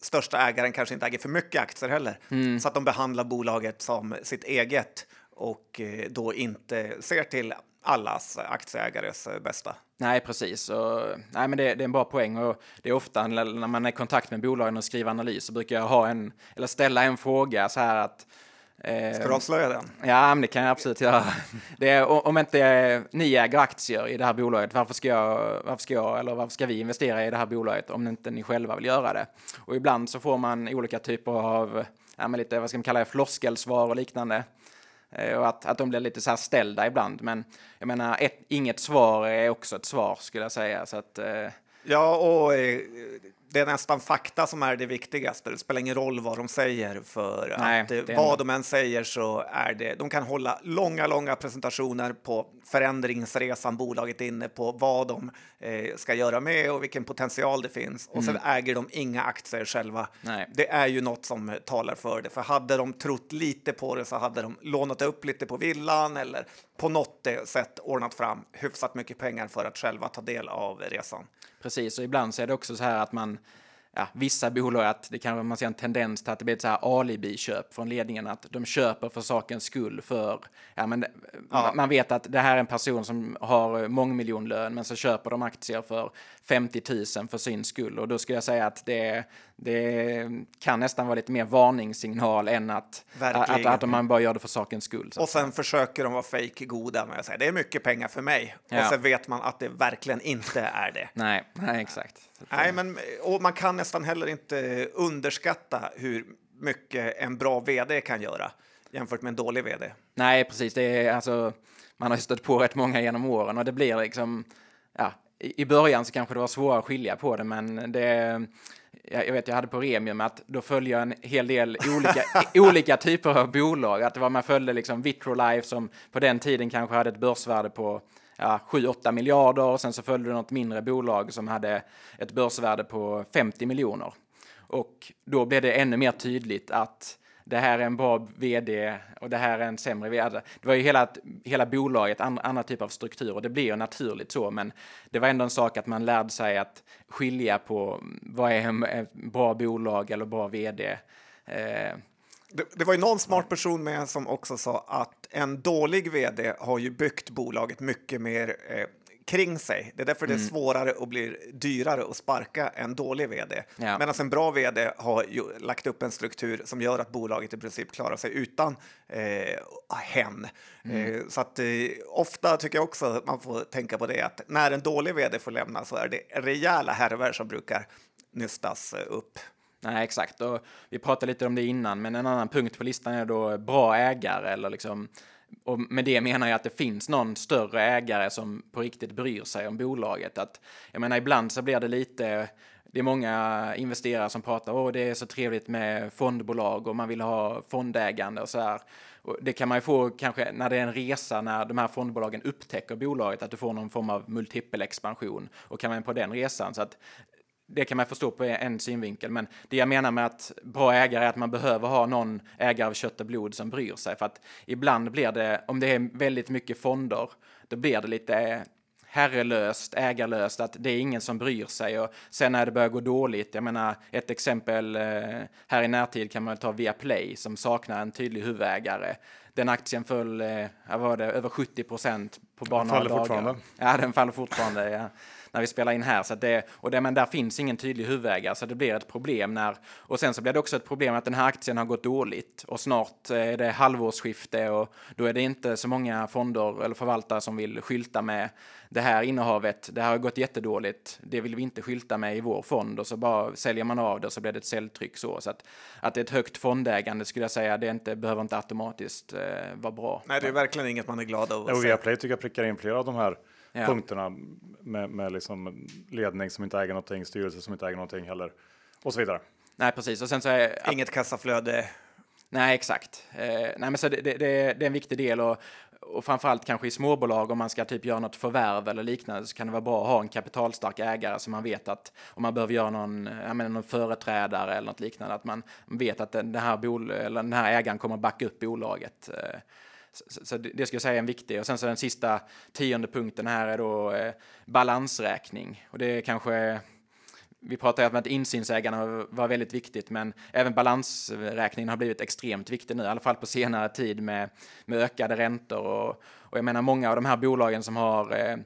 största ägaren kanske inte äger för mycket aktier heller, mm. så att de behandlar bolaget som sitt eget och eh, då inte ser till allas aktieägares eh, bästa. Nej, precis. Och, nej, men det, det, är en bra poäng och det är ofta när man är i kontakt med bolagen och skriver analys så brukar jag ha en eller ställa en fråga så här att Ska du avslöja den? Ja, men det kan jag absolut göra. Det är, om inte ni äger aktier i det här bolaget, varför ska, jag, varför ska jag eller varför ska vi investera i det här bolaget om inte ni själva vill göra det? Och ibland så får man olika typer av, ja, men lite, vad ska man kalla det, floskelsvar och liknande. Eh, och att, att de blir lite så här ställda ibland. Men jag menar, ett, inget svar är också ett svar skulle jag säga. Så att, eh, Ja, och eh, det är nästan fakta som är det viktigaste. Det spelar ingen roll vad de säger för Nej, att eh, vad de än säger så är det. De kan hålla långa, långa presentationer på förändringsresan bolaget är inne på, vad de eh, ska göra med och vilken potential det finns. Och mm. sen äger de inga aktier själva. Nej. Det är ju något som talar för det, för hade de trott lite på det så hade de lånat upp lite på villan eller på något sätt ordnat fram hyfsat mycket pengar för att själva ta del av resan. Precis, och ibland så är det också så här att man ja, vissa bolag att det kan man ser en tendens till att det blir ett så här alibi-köp från ledningen, att de köper för sakens skull för, ja men ja. man vet att det här är en person som har mångmiljonlön, men så köper de aktier för 50 000 för sin skull och då skulle jag säga att det, det kan nästan vara lite mer varningssignal än att, att, att, att man bara gör det för sakens skull. och sen försöker de vara fake goda med att säga det är mycket pengar för mig ja. och sen vet man att det verkligen inte är det. nej, nej, exakt. Nej, men och man kan nästan heller inte underskatta hur mycket en bra vd kan göra jämfört med en dålig vd. Nej, precis. Det är alltså, man har stött på rätt många genom åren och det blir liksom, ja, i början så kanske det var svårare att skilja på det, men det jag vet, jag hade på Remium att då följde jag en hel del olika, olika typer av bolag. Att det var, man följde liksom Vitrolife som på den tiden kanske hade ett börsvärde på ja, 7-8 miljarder och sen så följde det något mindre bolag som hade ett börsvärde på 50 miljoner. Och då blev det ännu mer tydligt att det här är en bra vd och det här är en sämre vd. Alltså, det var ju hela, hela bolaget, an, andra typer av struktur och det blir ju naturligt så, men det var ändå en sak att man lärde sig att skilja på mm, vad är en bra bolag eller bra vd. Eh, det, det, var ju någon smart person med som också sa att en dålig vd har ju byggt bolaget mycket mer eh, kring sig. Det är därför mm. det är mm. svårare och blir dyrare att sparka en dålig vd. Ja. Medan en bra vd har ju lagt upp en struktur som gör att bolaget i princip klarar sig utan eh, hen. Mm. Eh, så att eh, ofta tycker jag också att man får tänka på det att när en dålig vd får lämna så är det rejäla härvor som brukar nystas eh, upp. Nej, exakt. Och vi pratade lite om det innan, men en annan punkt på listan är då bra ägare eller liksom och med det menar jag att det finns någon större ägare som på riktigt bryr sig om bolaget. Att, jag menar, ibland så blir det lite det är många investerare som pratar om det är så trevligt med fondbolag och man vill ha fondägande och så här. Och det kan man ju få kanske när det är en resa när de här fondbolagen upptäcker bolaget, att du får någon form av multipelexpansion och kan man på den resan. Så att det kan man förstå på en synvinkel, men det jag menar med att bra ägare är att man behöver ha någon ägare av kött och blod som bryr sig. För att ibland blir det, om det är väldigt mycket fonder, då blir det lite herrelöst, ägarlöst, att det är ingen som bryr sig och sen när det börjar gå dåligt, jag menar ett exempel eh, här i närtid kan man ta Viaplay som saknar en tydlig huvudägare. Den aktien föll, eh, var det, över 70 procent på bara några dagar. Fortfarande. Ja, den faller fortfarande. Ja när vi spelar in här. Så det, och det, men där finns ingen tydlig huvudägare, så det blir ett problem. När, och sen så blir det också ett problem att den här aktien har gått dåligt och snart är det halvårsskifte och då är det inte så många fonder eller förvaltare som vill skylta med det här innehavet. Det här har gått jättedåligt. Det vill vi inte skylta med i vår fond och så bara säljer man av det och så blir det ett säljtryck så. Så att, att det är ett högt fondägande skulle jag säga, det inte, behöver inte automatiskt eh, vara bra. Nej, det är verkligen inget man är glad av. Och Viaplay tycker jag prickar in flera av de här ja. punkterna med, med liksom ledning som inte äger någonting, styrelse som inte äger någonting heller och så vidare. Nej, precis. Och sen så är, Inget kassaflöde. Nej, exakt. Eh, nej, men så det, det, det, är en viktig del och, och framförallt kanske i småbolag om man ska typ göra något förvärv eller liknande så kan det vara bra att ha en kapitalstark ägare så man vet att om man behöver göra någon, jag menar, någon företrädare eller något liknande att man vet att den, här, bol, eller den här ägaren kommer backa upp bolaget. Eh, så, så det, det ska jag säga är en viktig. Och sen så den sista tionde punkten här är då eh, balansräkning. Och det är kanske vi pratade om att insynsägarna var väldigt viktigt, men även balansräkningen har blivit extremt viktig nu, i alla fall på senare tid med, med ökade räntor. Och, och jag menar många av de här bolagen som har eh,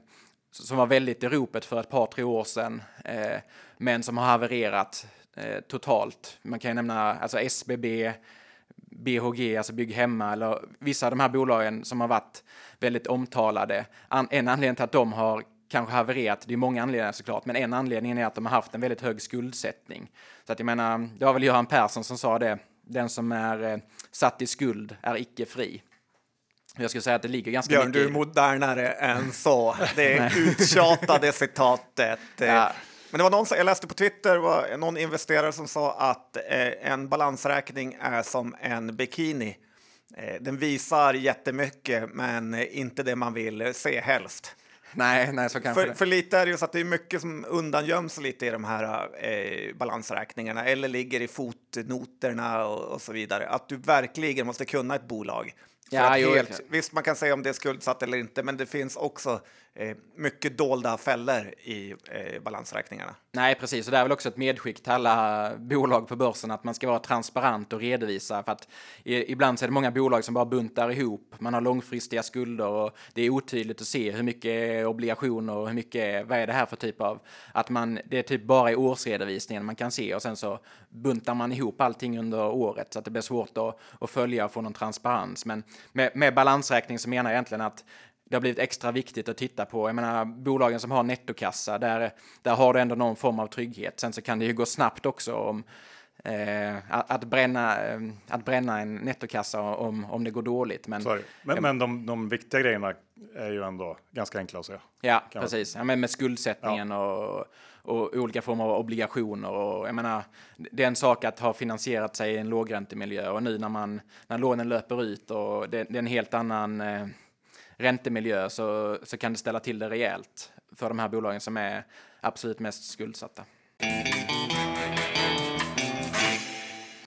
som var väldigt i ropet för ett par, tre år sedan, eh, men som har havererat eh, totalt. Man kan ju nämna alltså SBB, BHG, alltså Bygg Hemma, eller vissa av de här bolagen som har varit väldigt omtalade. An en anledning till att de har kanske havererat, det är många anledningar såklart, men en anledning är att de har haft en väldigt hög skuldsättning. Så att jag menar, det var väl Göran Persson som sa det, den som är eh, satt i skuld är icke fri. Jag skulle säga att det ligger ganska Björn, mycket... du är modernare än så. Det uttjatade citatet. Ja. Men det var någon, jag läste på Twitter, var någon investerare som sa att eh, en balansräkning är som en bikini. Eh, den visar jättemycket, men inte det man vill se helst. Nej, nej, så kanske för, för lite är det ju så att det är mycket som undangöms lite i de här eh, balansräkningarna eller ligger i fotnoterna och, och, så vidare. Att du verkligen måste kunna ett bolag. Ja, helt, visst, man kan säga om det är skuldsatt eller inte, men det finns också eh, mycket dolda fällor i eh, balansräkningarna. Nej, precis. Och det är väl också ett medskick till alla bolag på börsen att man ska vara transparent och redovisa. För att i, ibland så är det många bolag som bara buntar ihop. Man har långfristiga skulder och det är otydligt att se hur mycket obligationer och hur mycket, vad är det här för typ av, att man, det är typ bara i årsredovisningen man kan se och sen så buntar man ihop allting under året så att det blir svårt att, att följa och få någon transparens. Men med, med balansräkning så menar jag egentligen att det har blivit extra viktigt att titta på. Jag menar, bolagen som har nettokassa, där, där har du ändå någon form av trygghet. Sen så kan det ju gå snabbt också om eh, att, bränna, eh, att bränna en nettokassa om, om det går dåligt. Men, men, eh, men de, de viktiga grejerna är ju ändå ganska enkla att säga. Ja, precis. Ja, men med skuldsättningen ja. och, och olika former av obligationer. Och, jag menar, det är en sak att ha finansierat sig i en lågräntemiljö och nu när, man, när lånen löper ut och det, det är en helt annan eh, räntemiljö så, så kan det ställa till det rejält för de här bolagen som är absolut mest skuldsatta.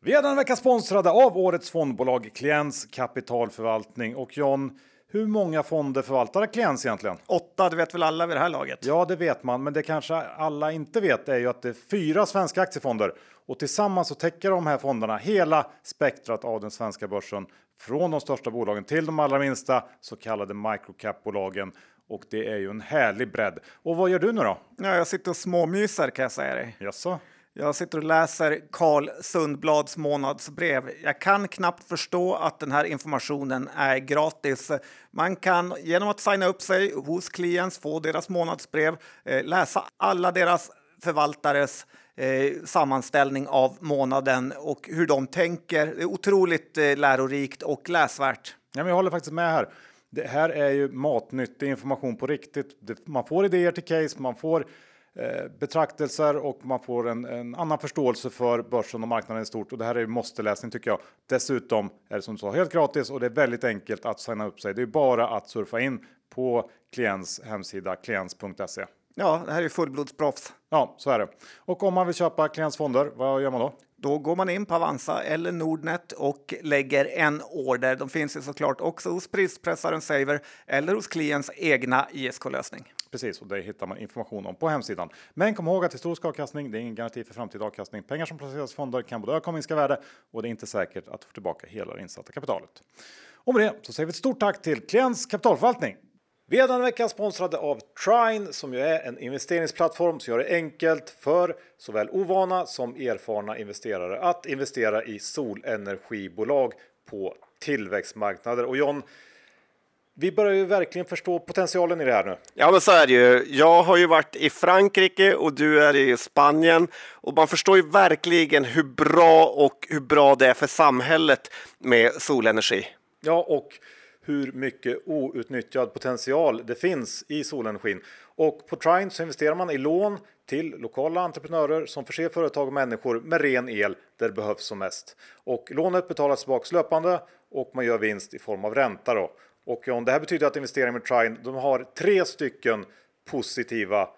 Vi är den vecka sponsrade av årets fondbolag Klients kapitalförvaltning och John, hur många fonder förvaltar Klients egentligen? Åtta, det vet väl alla vid det här laget? Ja, det vet man, men det kanske alla inte vet är ju att det är fyra svenska aktiefonder och tillsammans så täcker de här fonderna hela spektrat av den svenska börsen från de största bolagen till de allra minsta så kallade microcap-bolagen. Och det är ju en härlig bredd. Och vad gör du nu då? Ja, jag sitter och småmyser kan jag säga dig. Jaså? Jag sitter och läser Carl Sundblads månadsbrev. Jag kan knappt förstå att den här informationen är gratis. Man kan genom att signa upp sig hos Clients få deras månadsbrev, eh, läsa alla deras förvaltares eh, sammanställning av månaden och hur de tänker. Det är otroligt eh, lärorikt och läsvärt. Ja, men jag håller faktiskt med här. Det här är ju matnyttig information på riktigt. Man får idéer till case, man får betraktelser och man får en, en, annan förståelse för börsen och marknaden i stort. Och det här är måste-läsning tycker jag. Dessutom är det som du sa helt gratis och det är väldigt enkelt att signa upp sig. Det är bara att surfa in på klients hemsida klients.se. Ja, det här är fullblodsproffs. Ja, så är det. Och om man vill köpa klientsfonder, vad gör man då? Då går man in på Avanza eller Nordnet och lägger en order. De finns ju såklart också hos prispressaren Saver eller hos klients egna ISK-lösning. Precis, och det hittar man information om på hemsidan. Men kom ihåg att historisk avkastning, det är ingen garanti för framtida avkastning. Pengar som placeras i fonder kan både öka och minska värde och det är inte säkert att få tillbaka hela det insatta kapitalet. Och med det så säger vi ett stort tack till Klients kapitalförvaltning. Vi är denna vecka sponsrade av Trine som ju är en investeringsplattform som gör det enkelt för såväl ovana som erfarna investerare att investera i solenergibolag på tillväxtmarknader. Och John, vi börjar ju verkligen förstå potentialen i det här nu. Ja, men så är det ju. Jag har ju varit i Frankrike och du är i Spanien och man förstår ju verkligen hur bra och hur bra det är för samhället med solenergi. Ja, och hur mycket outnyttjad potential det finns i solenergin. Och på Trine så investerar man i lån till lokala entreprenörer som förser företag och människor med ren el där det behövs som mest. Och lånet betalas tillbaka löpande och man gör vinst i form av ränta. Då. Och John, det här betyder att investeringar med Trine de har tre stycken positiva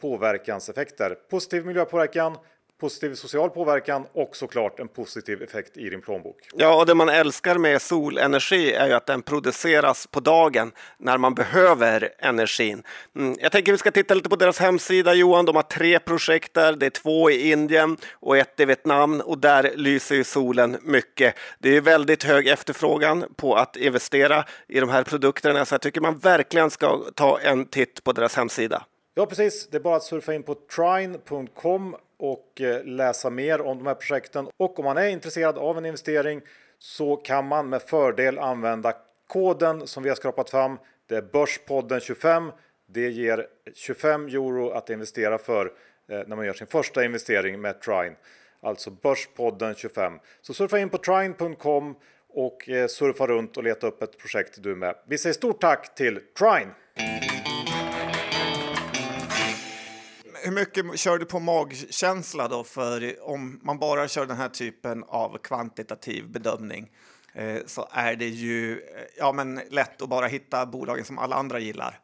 påverkanseffekter. Positiv miljöpåverkan, positiv social påverkan och såklart en positiv effekt i din plånbok. Ja, och det man älskar med solenergi är ju att den produceras på dagen när man behöver energin. Mm. Jag tänker vi ska titta lite på deras hemsida Johan. De har tre projekt där. Det är två i Indien och ett i Vietnam och där lyser ju solen mycket. Det är väldigt hög efterfrågan på att investera i de här produkterna så jag tycker man verkligen ska ta en titt på deras hemsida. Ja, precis. Det är bara att surfa in på trine.com och eh, läsa mer om de här projekten. Och om man är intresserad av en investering så kan man med fördel använda koden som vi har skrapat fram. Det är Börspodden 25. Det ger 25 euro att investera för eh, när man gör sin första investering med Trine. Alltså Börspodden 25. Så surfa in på trine.com och eh, surfa runt och leta upp ett projekt du med. Vi säger stort tack till Trine! Hur mycket kör du på magkänsla då? För om man bara kör den här typen av kvantitativ bedömning eh, så är det ju eh, ja, men lätt att bara hitta bolagen som alla andra gillar.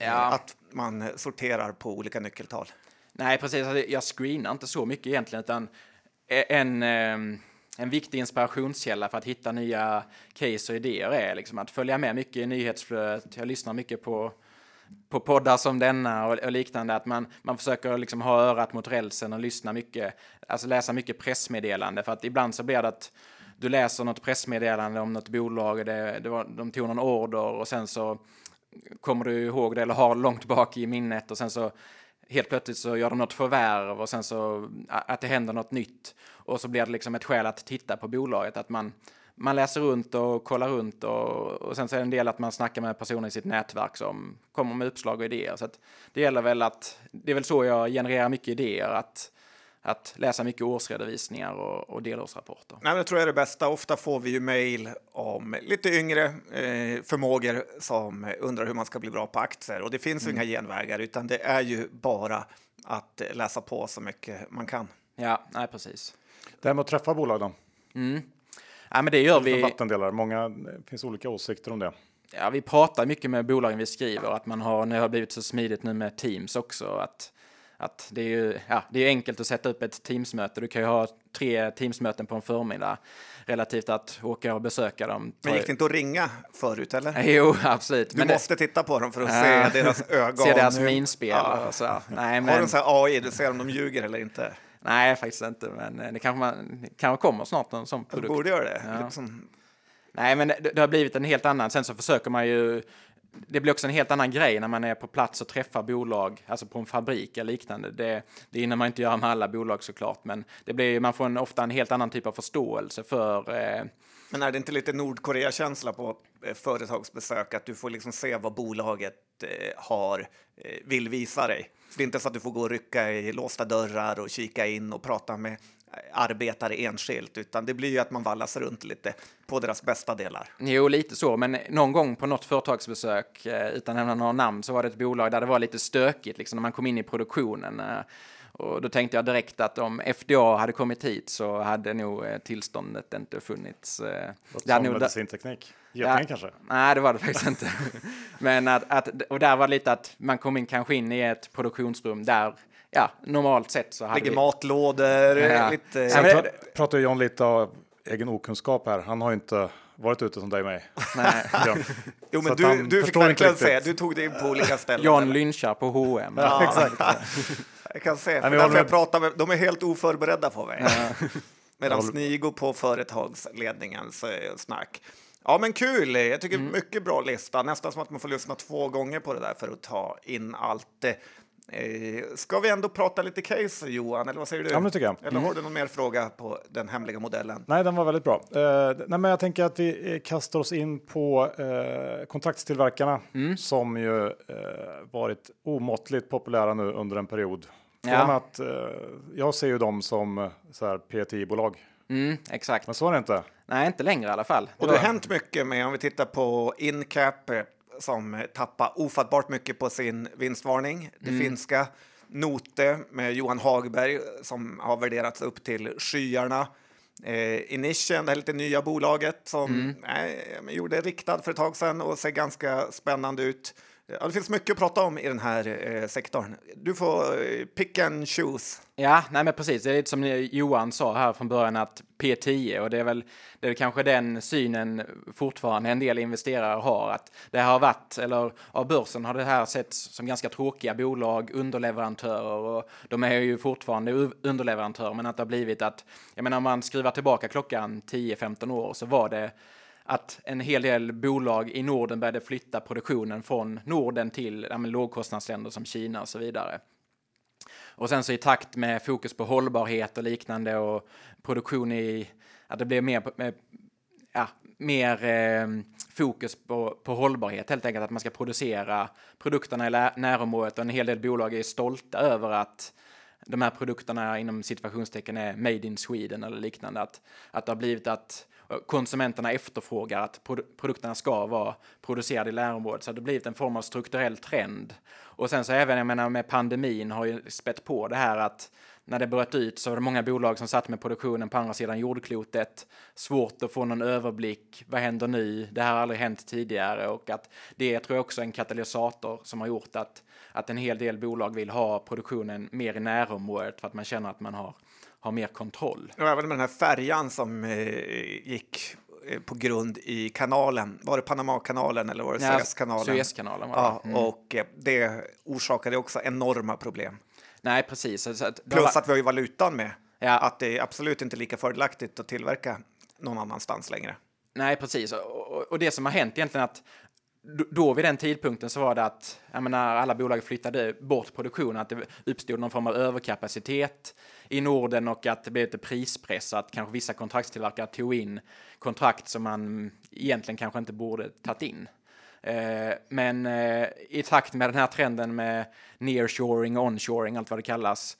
Eh, ja. Att man sorterar på olika nyckeltal. Nej, precis. Alltså, jag screenar inte så mycket egentligen, utan en, en viktig inspirationskälla för att hitta nya case och idéer är liksom att följa med mycket i nyhetsflödet. Jag lyssnar mycket på på poddar som denna och, och, liknande, att man, man försöker liksom ha örat mot rälsen och lyssna mycket, alltså läsa mycket pressmeddelande, för att ibland så blir det att du läser något pressmeddelande om något bolag, och det, det var, de tog någon order och sen så kommer du ihåg det eller har långt bak i minnet och sen så helt plötsligt så gör de något förvärv och sen så att det händer något nytt. Och så blir det liksom ett skäl att titta på bolaget, att man man läser runt och kollar runt och, och sen så är det en del att man snackar med personer i sitt nätverk som kommer med uppslag och idéer. Så det gäller väl att, det är väl så jag genererar mycket idéer, att, att läsa mycket årsredovisningar och, och delårsrapporter. Nej, det tror jag är det bästa. Ofta får vi ju mejl om lite yngre eh, förmågor som undrar hur man ska bli bra på aktier och det finns mm. inga genvägar utan det är ju bara att läsa på så mycket man kan. Ja, nej precis. Det här med att träffa bolag då? Mm. Ja, men det gör vi. Vattendelare. Många det finns olika åsikter om det. Ja, vi pratar mycket med bolagen vi skriver att man har, nu har blivit så smidigt nu med Teams också att att det är ju ja, det är enkelt att sätta upp ett Teamsmöte. Du kan ju ha tre Teamsmöten på en förmiddag relativt att åka och besöka dem. Men gick det inte att ringa förut eller? Jo, absolut. Du men måste det... titta på dem för att se deras ögon. Se deras minspel. Ja. Och så. Nej, men... Har du så här AI, du ser om de ljuger eller inte? Nej, faktiskt inte, men eh, det kanske, man, kanske kommer snart en sån produkt. Borde göra det. Ja. Liksom... Nej, men det, det, har blivit en helt annan. Sen så försöker man ju. Det blir också en helt annan grej när man är på plats och träffar bolag, alltså på en fabrik eller liknande. Det, det hinner man inte göra med alla bolag såklart, men det blir, man får en, ofta en helt annan typ av förståelse för eh, men är det inte lite Nordkorea-känsla på eh, företagsbesök, att du får liksom se vad bolaget eh, har, vill visa dig? Det är inte så att du får gå och rycka i låsta dörrar och kika in och prata med arbetare enskilt, utan det blir ju att man vallas runt lite på deras bästa delar. Jo, lite så, men någon gång på något företagsbesök, eh, utan att nämna några namn, så var det ett bolag där det var lite stökigt liksom, när man kom in i produktionen. Eh, Eh, och då tänkte jag direkt att om FDA hade kommit hit så hade nog eh, tillståndet inte funnits. Det hade nog medicinteknik. Getingen ja, kanske? Nej, det var det faktiskt inte. Men att, att, och där var det lite att man kom in kanske in i ett produktionsrum där ja, normalt sett så hade Ligger vi... matlådor, ja. lite... Sen pra, pratar John lite av egen okunskap här. Han har ju inte varit ute som dig och mig. Nej. ja. Jo, men du, du fick verkligen se, du tog dig in på olika ställen. John lynchar på H&M. Ja, exakt. jag kan se, för därför jag pratar med, de är helt oförberedda på mig. Ja. Medan ni går på företagsledningens snack. Ja, men kul! Jag tycker mm. mycket bra lista. Nästan som att man får lyssna två gånger på det där för att ta in allt. Eh, ska vi ändå prata lite case, Johan? Eller vad säger du? Ja, men tycker jag. Eller mm. har du någon mer fråga på den hemliga modellen? Nej, den var väldigt bra. Eh, nej, men jag tänker att vi eh, kastar oss in på eh, kontraktstillverkarna mm. som ju eh, varit omåttligt populära nu under en period. Från ja. att eh, jag ser ju dem som eh, PTI-bolag. Mm, exakt. Men så är det inte. Nej, inte längre i alla fall. Och det har hänt mycket med, om vi tittar på Incap, som tappar ofattbart mycket på sin vinstvarning. Det mm. finska Note med Johan Hagberg som har värderats upp till skyarna. Eh, Inition, det här lite nya bolaget som mm. eh, gjorde riktad för ett tag sedan och ser ganska spännande ut. Ja, det finns mycket att prata om i den här eh, sektorn. Du får eh, pick and choose. Ja, nej men precis. Det är lite som Johan sa här från början att P10 och det är väl det är kanske den synen fortfarande en del investerare har att det har varit, eller av börsen har det här setts som ganska tråkiga bolag, underleverantörer och de är ju fortfarande underleverantörer men att det har blivit att, jag menar om man skruvar tillbaka klockan 10-15 år så var det att en hel del bolag i Norden började flytta produktionen från Norden till ja, lågkostnadsländer som Kina och så vidare. Och sen så i takt med fokus på hållbarhet och liknande och produktion i, att det blev mer, ja, mer eh, fokus på, på hållbarhet helt enkelt, att man ska producera produkterna i närområdet och en hel del bolag är stolta över att de här produkterna inom situationstecken är made in Sweden eller liknande. Att, att det har blivit att konsumenterna efterfrågar att produkterna ska vara producerade i närområdet. Så det har blivit en form av strukturell trend. Och sen så även, jag menar med pandemin har ju spett på det här att när det bröt ut så var det många bolag som satt med produktionen på andra sidan jordklotet. Svårt att få någon överblick. Vad händer nu? Det här har aldrig hänt tidigare och att det tror jag också är en katalysator som har gjort att, att en hel del bolag vill ha produktionen mer i närområdet för att man känner att man har har mer kontroll. Och även med den här färjan som eh, gick eh, på grund i kanalen. Var det Panamakanalen eller var det Suezkanalen? Suezkanalen var det. Ja, mm. och eh, det orsakade också enorma problem. Nej, precis. Att, Plus var... att vi har ju valutan med. Ja. Att det är absolut inte lika fördelaktigt att tillverka någon annanstans längre. Nej, precis. Och, och det som har hänt egentligen att då vid den tidpunkten så var det att menar, alla bolag flyttade bort produktionen, att det uppstod någon form av överkapacitet i Norden och att det blev lite prispress, att kanske vissa kontraktstillverkare tog in kontrakt som man egentligen kanske inte borde tagit in. Eh, men eh, i takt med den här trenden med nearshoring och onshoring, allt vad det kallas,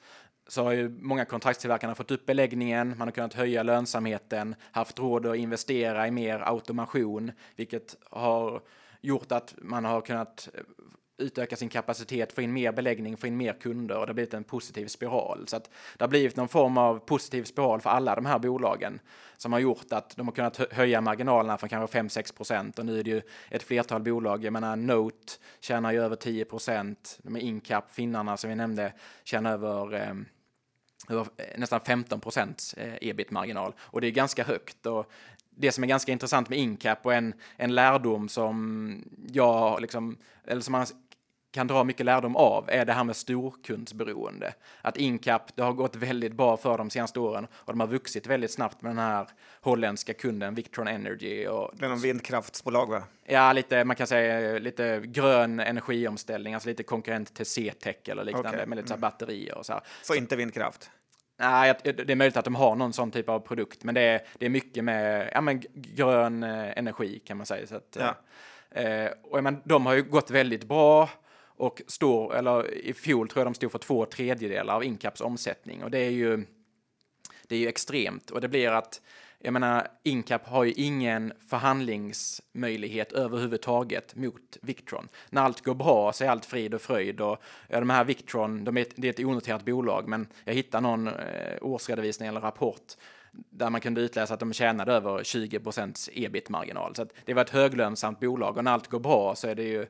så har ju många kontraktstillverkarna fått upp beläggningen, man har kunnat höja lönsamheten, haft råd att investera i mer automation, vilket har gjort att man har kunnat utöka sin kapacitet, få in mer beläggning, få in mer kunder och det har blivit en positiv spiral. Så att det har blivit någon form av positiv spiral för alla de här bolagen som har gjort att de har kunnat höja marginalerna från kanske 5-6 procent och nu är det ju ett flertal bolag. Jag menar Note tjänar ju över 10 procent. De är Incap, finnarna som vi nämnde, tjänar över ehm, eh, nästan 15 procents eh, ebit-marginal och det är ganska högt. Och det som är ganska intressant med Incap och en, en lärdom som jag liksom, eller som man kan dra mycket lärdom av är det här med storkundsberoende. Att Incap, det har gått väldigt bra för de senaste åren och de har vuxit väldigt snabbt med den här holländska kunden Victron Energy. Och, det är någon vindkraftsbolag va? Ja, lite, man kan säga lite grön energiomställning, alltså lite konkurrent till C-tech eller liknande okay. med lite så mm. batterier och så här. Så inte vindkraft? Nej, det är möjligt att de har någon sån typ av produkt, men det är, det är mycket med ja, men grön eh, energi kan man säga. Så att, ja. eh, och, men, de har ju gått väldigt bra och står, eller i fjol tror jag de stod för två tredjedelar av Incaps omsättning och det är ju det är ju extremt och det blir att jag menar, Incap har ju ingen förhandlingsmöjlighet överhuvudtaget mot Victron. När allt går bra så är allt frid och fröjd och ja, de här Victron, de är, det är ett onoterat bolag, men jag hittar någon eh, årsredovisning eller rapport där man kunde utläsa att de tjänade över 20 procents ebit-marginal. Så att det var ett höglönsamt bolag och när allt går bra så är det ju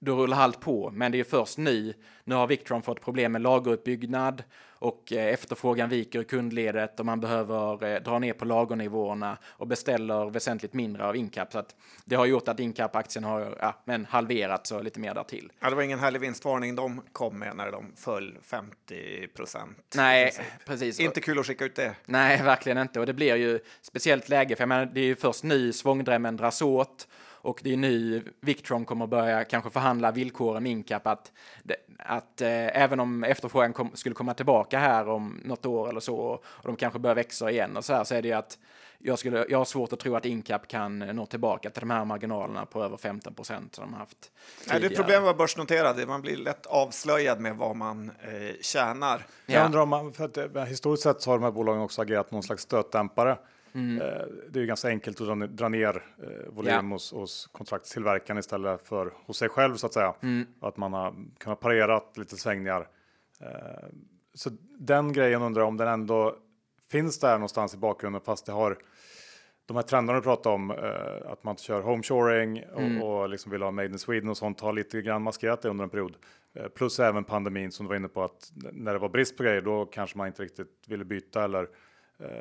då rullar allt på. Men det är först nu, nu har Victron fått problem med lageruppbyggnad och eh, efterfrågan viker i kundledet och man behöver eh, dra ner på lagernivåerna och beställer väsentligt mindre av Incap. Så att det har gjort att Incap-aktien har ja, men halverats och lite mer därtill. Ja, det var ingen härlig vinstvarning de kom med när de föll 50 procent. Nej, precis. Inte kul att skicka ut det. Nej, verkligen inte. Och det blir ju speciellt läge, för jag menar, det är ju först nu svångdrämmen dras åt och det är nu Victron kommer börja kanske förhandla villkoren med Incap att, att eh, även om efterfrågan kom, skulle komma tillbaka här om något år eller så och de kanske börjar växa igen och så här så är det ju att jag, skulle, jag har svårt att tro att Incap kan nå tillbaka till de här marginalerna på över 15 procent som de haft Nej, det är ett problem att vara börsnoterad. Man blir lätt avslöjad med vad man eh, tjänar. Ja. Jag undrar om man, för att, eh, historiskt sett så har de här bolagen också agerat någon slags stötdämpare. Mm. Eh, det är ganska enkelt att dra ner eh, volym ja. hos, hos kontraktstillverkaren istället för hos sig själv så att säga. Mm. Att man har kunnat parera lite svängningar. Eh, så den grejen undrar jag om den ändå finns där någonstans i bakgrunden fast det har de här trenderna du pratar om, att man kör homeshoring mm. och, och liksom vill ha made in Sweden och sånt har lite grann maskerat det under en period. plus även pandemin som du var inne på att när det var brist på grejer då kanske man inte riktigt ville byta eller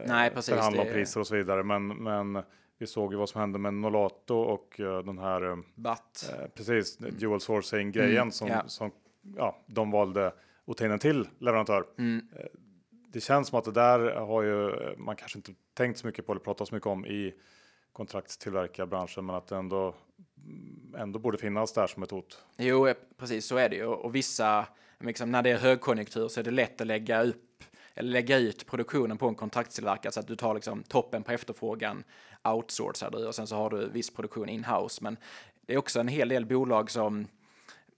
Nej, precis, förhandla om priser och så vidare. Men, men vi såg ju vad som hände med Nolato och uh, den här uh, Batt. Uh, precis, mm. dual sourcing grejen mm, som, yeah. som ja, de valde att ta in en till leverantör. Mm. det känns som att det där har ju man kanske inte tänkt så mycket på eller pratat så mycket om i kontraktstillverkarbranschen, men att det ändå ändå borde finnas där som ett hot. Jo, precis så är det ju och vissa liksom, när det är högkonjunktur så är det lätt att lägga upp lägga ut produktionen på en kontraktstillverkare så att du tar liksom toppen på efterfrågan, outsourcar du och sen så har du viss produktion in-house. Men det är också en hel del bolag som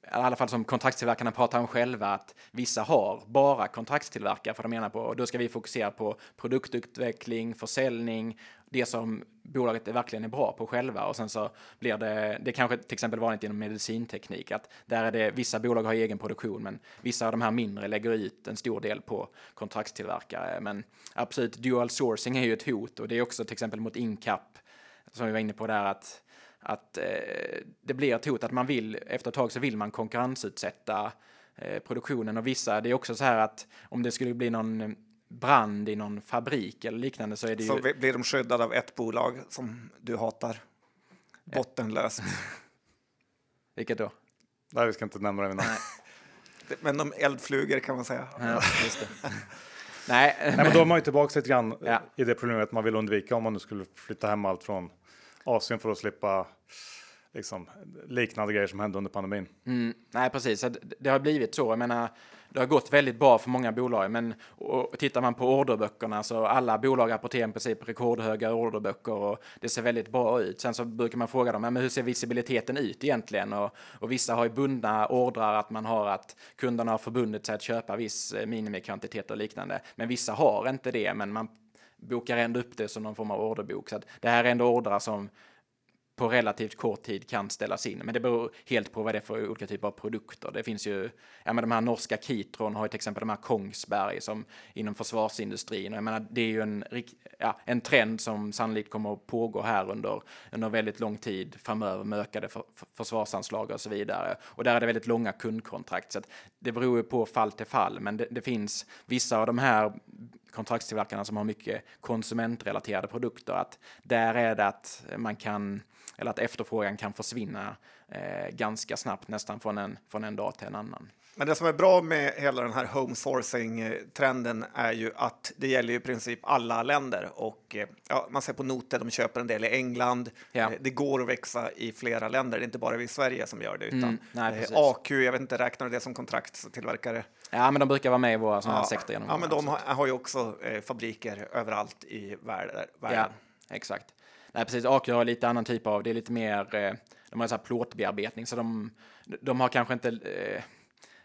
i alla fall som kontraktstillverkarna pratar om själva, att vissa har bara kontraktstillverkare för de menar på, och då ska vi fokusera på produktutveckling, försäljning, det som bolaget är verkligen är bra på själva och sen så blir det, det kanske till exempel vanligt inom medicinteknik att där är det, vissa bolag har egen produktion men vissa av de här mindre lägger ut en stor del på kontraktstillverkare. Men absolut, dual sourcing är ju ett hot och det är också till exempel mot Incap som vi var inne på där att att eh, det blir ett hot att man vill, efter ett tag så vill man konkurrensutsätta eh, produktionen och vissa, det är också så här att om det skulle bli någon brand i någon fabrik eller liknande så är det så ju... blir de skyddade av ett bolag som du hatar? Bottenlöst. Vilket då? Nej, vi ska inte nämna det vid namn. Men de eldflugor kan man säga. Ja, just det. Nej, Nej, men då är man ju tillbaka lite grann ja. i det problemet man vill undvika om man nu skulle flytta hem allt från Asien för att slippa liksom, liknande grejer som hände under pandemin. Mm, nej, precis. Det har blivit så. Jag menar, det har gått väldigt bra för många bolag, men och, tittar man på orderböckerna så alla bolag rapporterar i princip rekordhöga orderböcker och det ser väldigt bra ut. Sen så brukar man fråga dem, men hur ser visibiliteten ut egentligen? Och, och vissa har ju bundna ordrar att man har att kunderna har förbundit sig att köpa viss eh, minimikvantitet och liknande. Men vissa har inte det, men man bokar ändå upp det som någon form av orderbok. Så att det här är ändå ordrar som på relativt kort tid kan ställas in. Men det beror helt på vad det är för olika typer av produkter. Det finns ju, ja men de här norska Kitron har ju till exempel de här Kongsberg som inom försvarsindustrin. Och jag menar, det är ju en, ja, en trend som sannolikt kommer att pågå här under, under väldigt lång tid framöver med ökade för, för, försvarsanslag och så vidare. Och där är det väldigt långa kundkontrakt. Så att det beror ju på fall till fall, men det, det finns vissa av de här kontraktstillverkarna som har mycket konsumentrelaterade produkter, att där är det att man kan eller att efterfrågan kan försvinna eh, ganska snabbt, nästan från en, från en dag till en annan. Men det som är bra med hela den här home sourcing-trenden är ju att det gäller i princip alla länder och eh, ja, man ser på noter, de köper en del i England. Ja. Eh, det går att växa i flera länder, det är inte bara vi i Sverige som gör det utan mm, nej, eh, AQ, jag vet inte, räknar du det som kontraktstillverkare? Ja, men de brukar vara med i våra sådana ja, sektor. Ja, men de har, har ju också eh, fabriker överallt i världen. Ja, exakt. Nej, precis. Aker har lite annan typ av, det är lite mer, eh, de har så här plåtbearbetning, så de, de har kanske inte eh,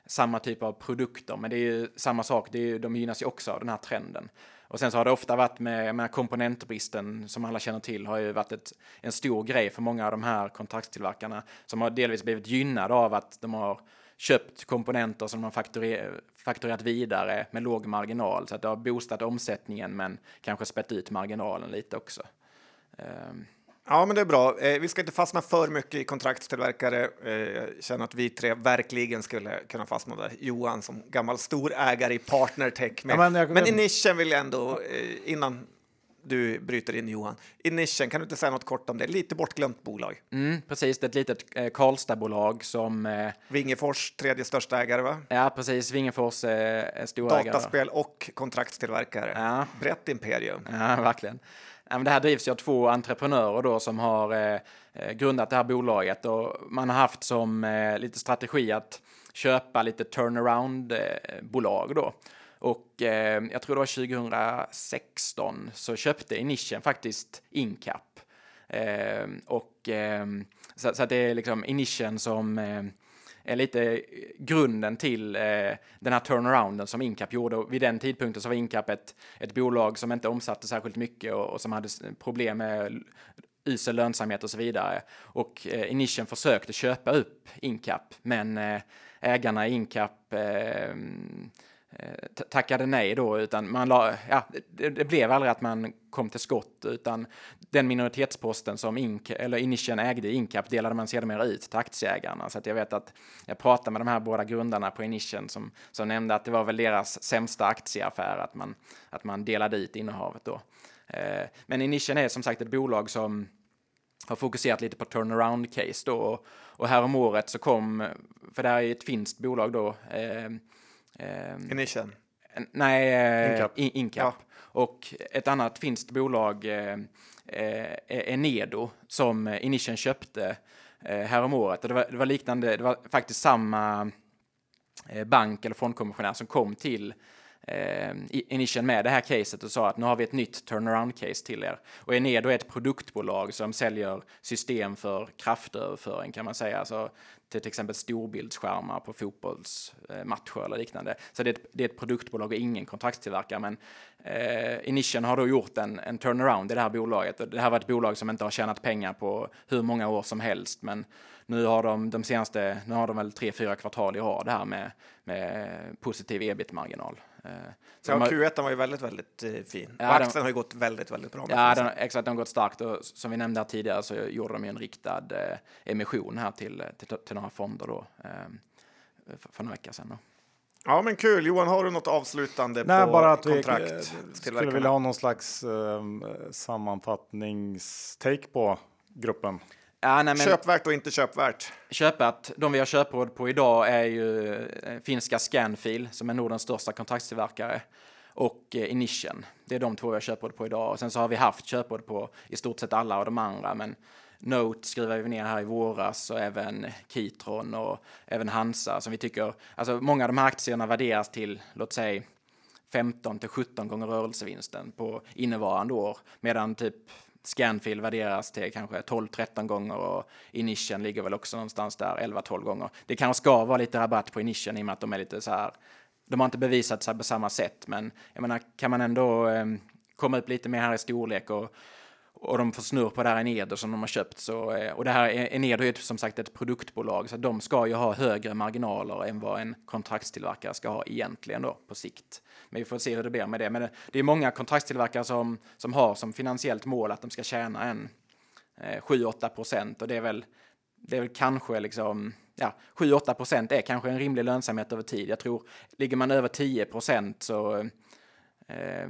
samma typ av produkter, men det är ju samma sak. Det är, de gynnas ju också av den här trenden. Och sen så har det ofta varit med, med komponentbristen som alla känner till har ju varit ett, en stor grej för många av de här kontraktstillverkarna som har delvis blivit gynnade av att de har köpt komponenter som de har fakturerat vidare med låg marginal så att det har boostat omsättningen men kanske spett ut marginalen lite också. Um. Ja, men det är bra. Eh, vi ska inte fastna för mycket i kontraktstillverkare. Eh, jag känner att vi tre verkligen skulle kunna fastna där. Johan som gammal storägare i Partnertech. Med. Ja, men, jag, men i nischen vill jag ändå, eh, innan du bryter in Johan. I nischen, kan du inte säga något kort om det? Lite bortglömt bolag. Mm, precis, det är ett litet eh, Karlstadbolag som... Eh, Vingefors, tredje största ägare va? Ja, precis. Vingefors eh, storägare. Dataspel och kontraktstillverkare. Ja. Brett imperium. Ja, verkligen. Ja, det här drivs ju av två entreprenörer då som har eh, eh, grundat det här bolaget och man har haft som eh, lite strategi att köpa lite turnaround-bolag då. Och eh, jag tror det var 2016 så köpte Inission faktiskt Incap. Eh, och eh, så, så, att det är liksom Inission som eh, är lite grunden till eh, den här turnarounden som Incap gjorde. Och vid den tidpunkten så var Incap ett, ett bolag som inte omsatte särskilt mycket och, och som hade problem med usel lönsamhet och så vidare. Och eh, Inission försökte köpa upp Incap, men eh, ägarna i Incap Eh, Eh, tackade nej då, utan man la, ja, det, det, blev aldrig att man kom till skott, utan den minoritetsposten som Inc, eller Inition ägde i Incap delade man sedermera ut till aktieägarna. Så att jag vet att jag pratade med de här båda grundarna på Inition som, som nämnde att det var väl deras sämsta aktieaffär att man, att man delade ut innehavet då. Eh, men Inition är som sagt ett bolag som har fokuserat lite på turnaround case då och, och här om året så kom, för det här är ett finskt bolag då, eh, Eh, Inition? Nej, eh, Incap. In, Incap. Ja. Och ett annat finskt bolag, eh, eh, Enedo, som Inition köpte eh, häromåret. Och det var, det var liknande, det var faktiskt samma eh, bank eller fondkommissionär som kom till eh, Inition med det här caset och sa att nu har vi ett nytt turnaround-case till er. Och Enedo är ett produktbolag som säljer system för kraftöverföring kan man säga. Alltså till, exempel storbildsskärmar på fotbollsmatcher eller liknande. Så det är, ett, det är ett produktbolag och ingen kontraktstillverkare. Men eh, Inition har då gjort en, en turnaround i det här bolaget. Och det här var ett bolag som inte har tjänat pengar på hur många år som helst. Men nu har de de senaste, nu har de väl tre, fyra kvartal i rad här med, med positiv ebit-marginal. Eh, så ja, Q1 var ju väldigt, väldigt eh, fin. Ja, aktien den, har ju gått väldigt, väldigt bra. Ja, den, exakt. Den har gått starkt och som vi nämnde här tidigare så gjorde de ju en riktad eh, emission här till, till, till några fonder då eh, för, några veckor sedan. Då. Ja, men kul. Johan, har du något avslutande Nej, på bara att kontrakt? Vi skulle vilja ha någon slags eh, sammanfattningstake på gruppen. Ja, nej, men köpvärt och inte köpvärt. Köpvärt, de vi har köpråd på idag är ju eh, finska Scanfil som är Nordens största kontraktstillverkare och eh, Inition. Det är de två vi har köpråd på idag. Och sen så har vi haft köpråd på i stort sett alla av de andra, men Note skriver vi ner här i våras och även Kitron och även Hansa som vi tycker, alltså många av de här aktierna värderas till, låt säga 15 till 17 gånger rörelsevinsten på innevarande år, medan typ Scanfil värderas till kanske 12-13 gånger och Inition ligger väl också någonstans där 11-12 gånger. Det kanske ska vara lite rabatt på Inition i och med att de är lite så här. De har inte bevisat sig på samma sätt, men jag menar, kan man ändå eh, komma upp lite mer här i storlek och och de får snurr på det här Enedo som de har köpt. Så, eh, och det här Enedo är som sagt ett produktbolag, så de ska ju ha högre marginaler än vad en kontraktstillverkare ska ha egentligen då på sikt. Men vi får se hur det blir med det. Men det, det är många kontraktstillverkare som, som har som finansiellt mål att de ska tjäna en eh, 7-8 procent och det är väl det är väl kanske liksom, ja, 7-8 procent är kanske en rimlig lönsamhet över tid. Jag tror, ligger man över 10 procent så eh,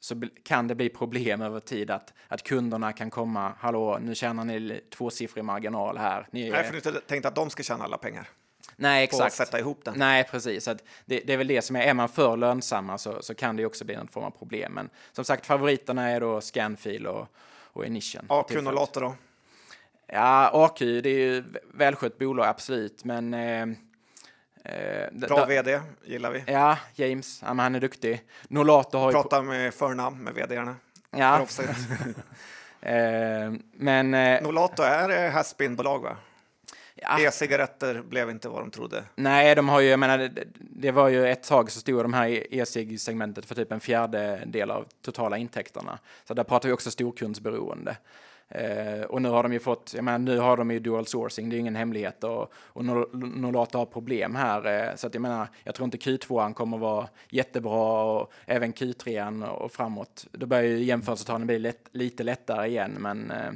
så kan det bli problem över tid att, att kunderna kan komma, hallå, nu tjänar ni tvåsiffrig marginal här. Ni Nej, för du inte tänkt att de ska tjäna alla pengar. Nej, exakt. På att sätta ihop den. Nej, precis. Att det, det är väl det som är, är man för lönsamma så, så kan det också bli en form av problem. Men som sagt, favoriterna är då Scanfil och, och Enition. AQ Nolato då? Ja, AQ, det är ju välskött bolag, absolut, men eh, Eh, Bra vd, gillar vi. Ja, James, ja, han är duktig. Nolato har Prata med förnamn med vdarna. Ja. eh, men... Eh, Nolato är haspinbolag va? Ja. E-cigaretter blev inte vad de trodde. Nej, de har ju, jag menar, det, det var ju ett tag så stod de här e-cig-segmentet för typ en fjärdedel av totala intäkterna. Så där pratar vi också storkundsberoende. Eh, och nu har de ju fått, jag menar, nu har de ju dual sourcing, det är ju ingen hemlighet och, och Nolato har problem här. Eh, så att jag menar, jag tror inte Q2 kommer vara jättebra och även Q3 och framåt. Då börjar ju jämförelsetalen bli lätt, lite lättare igen, men eh,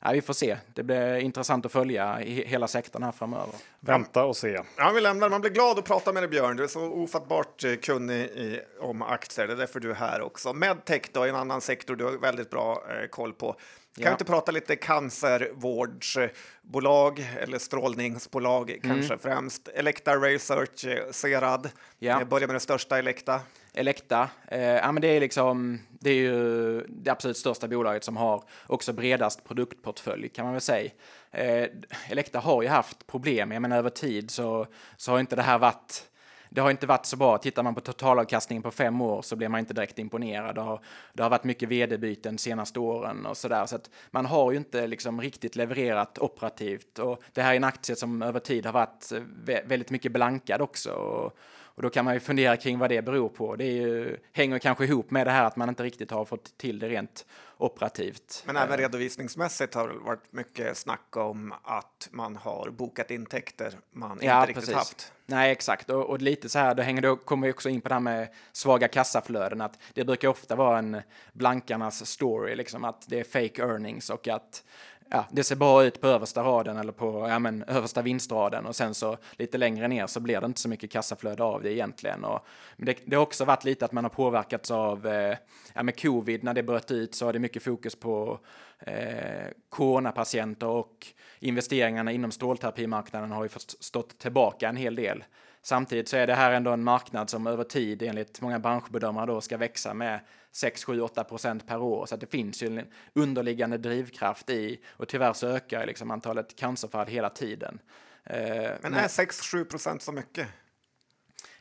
ja, vi får se. Det blir intressant att följa hela sektorn här framöver. Vänta och se. Ja, vi lämnar. Man blir glad att prata med dig Björn. Du är så ofattbart eh, kunnig i, om aktier. Det är därför du är här också. Medtech då, en annan sektor du har väldigt bra eh, koll på. Kan ja. vi inte prata lite cancervårdsbolag eller strålningsbolag mm. kanske främst? Elekta Research, eh, Serad. Ja. Jag börjar med det största Elekta. Elekta, eh, ja, men det är liksom, det är ju det absolut största bolaget som har också bredast produktportfölj kan man väl säga. Eh, Elekta har ju haft problem, jag menar över tid så, så har inte det här varit det har inte varit så bra. Tittar man på totalavkastningen på fem år så blir man inte direkt imponerad. Det har, det har varit mycket vd-byten de senaste åren och så där. Så att man har ju inte liksom riktigt levererat operativt och det här är en aktie som över tid har varit eh, väldigt mycket blankad också. Och, och då kan man ju fundera kring vad det beror på. Det ju, hänger kanske ihop med det här att man inte riktigt har fått till det rent operativt. Men även redovisningsmässigt har det varit mycket snack om att man har bokat intäkter man ja, inte riktigt precis. haft. Nej, exakt. Och, och, lite så här, då hänger det, kommer vi också in på det här med svaga kassaflöden, att det brukar ofta vara en blankarnas story, liksom att det är fake earnings och att ja, det ser bra ut på översta raden eller på ja, men, översta vinstraden och sen så lite längre ner så blir det inte så mycket kassaflöde av det egentligen. Och, men det, det har också varit lite att man har påverkats av eh, ja, med covid när det bröt ut så har det mycket fokus på eh, coronapatienter och investeringarna inom strålterapimarknaden har ju stått tillbaka en hel del. Samtidigt så är det här ändå en marknad som över tid enligt många branschbedömare då ska växa med 6, 7, 8 procent per år. Så att det finns ju en underliggande drivkraft i och tyvärr så ökar liksom antalet cancerfall hela tiden. Eh, men är 6, 7 procent så mycket?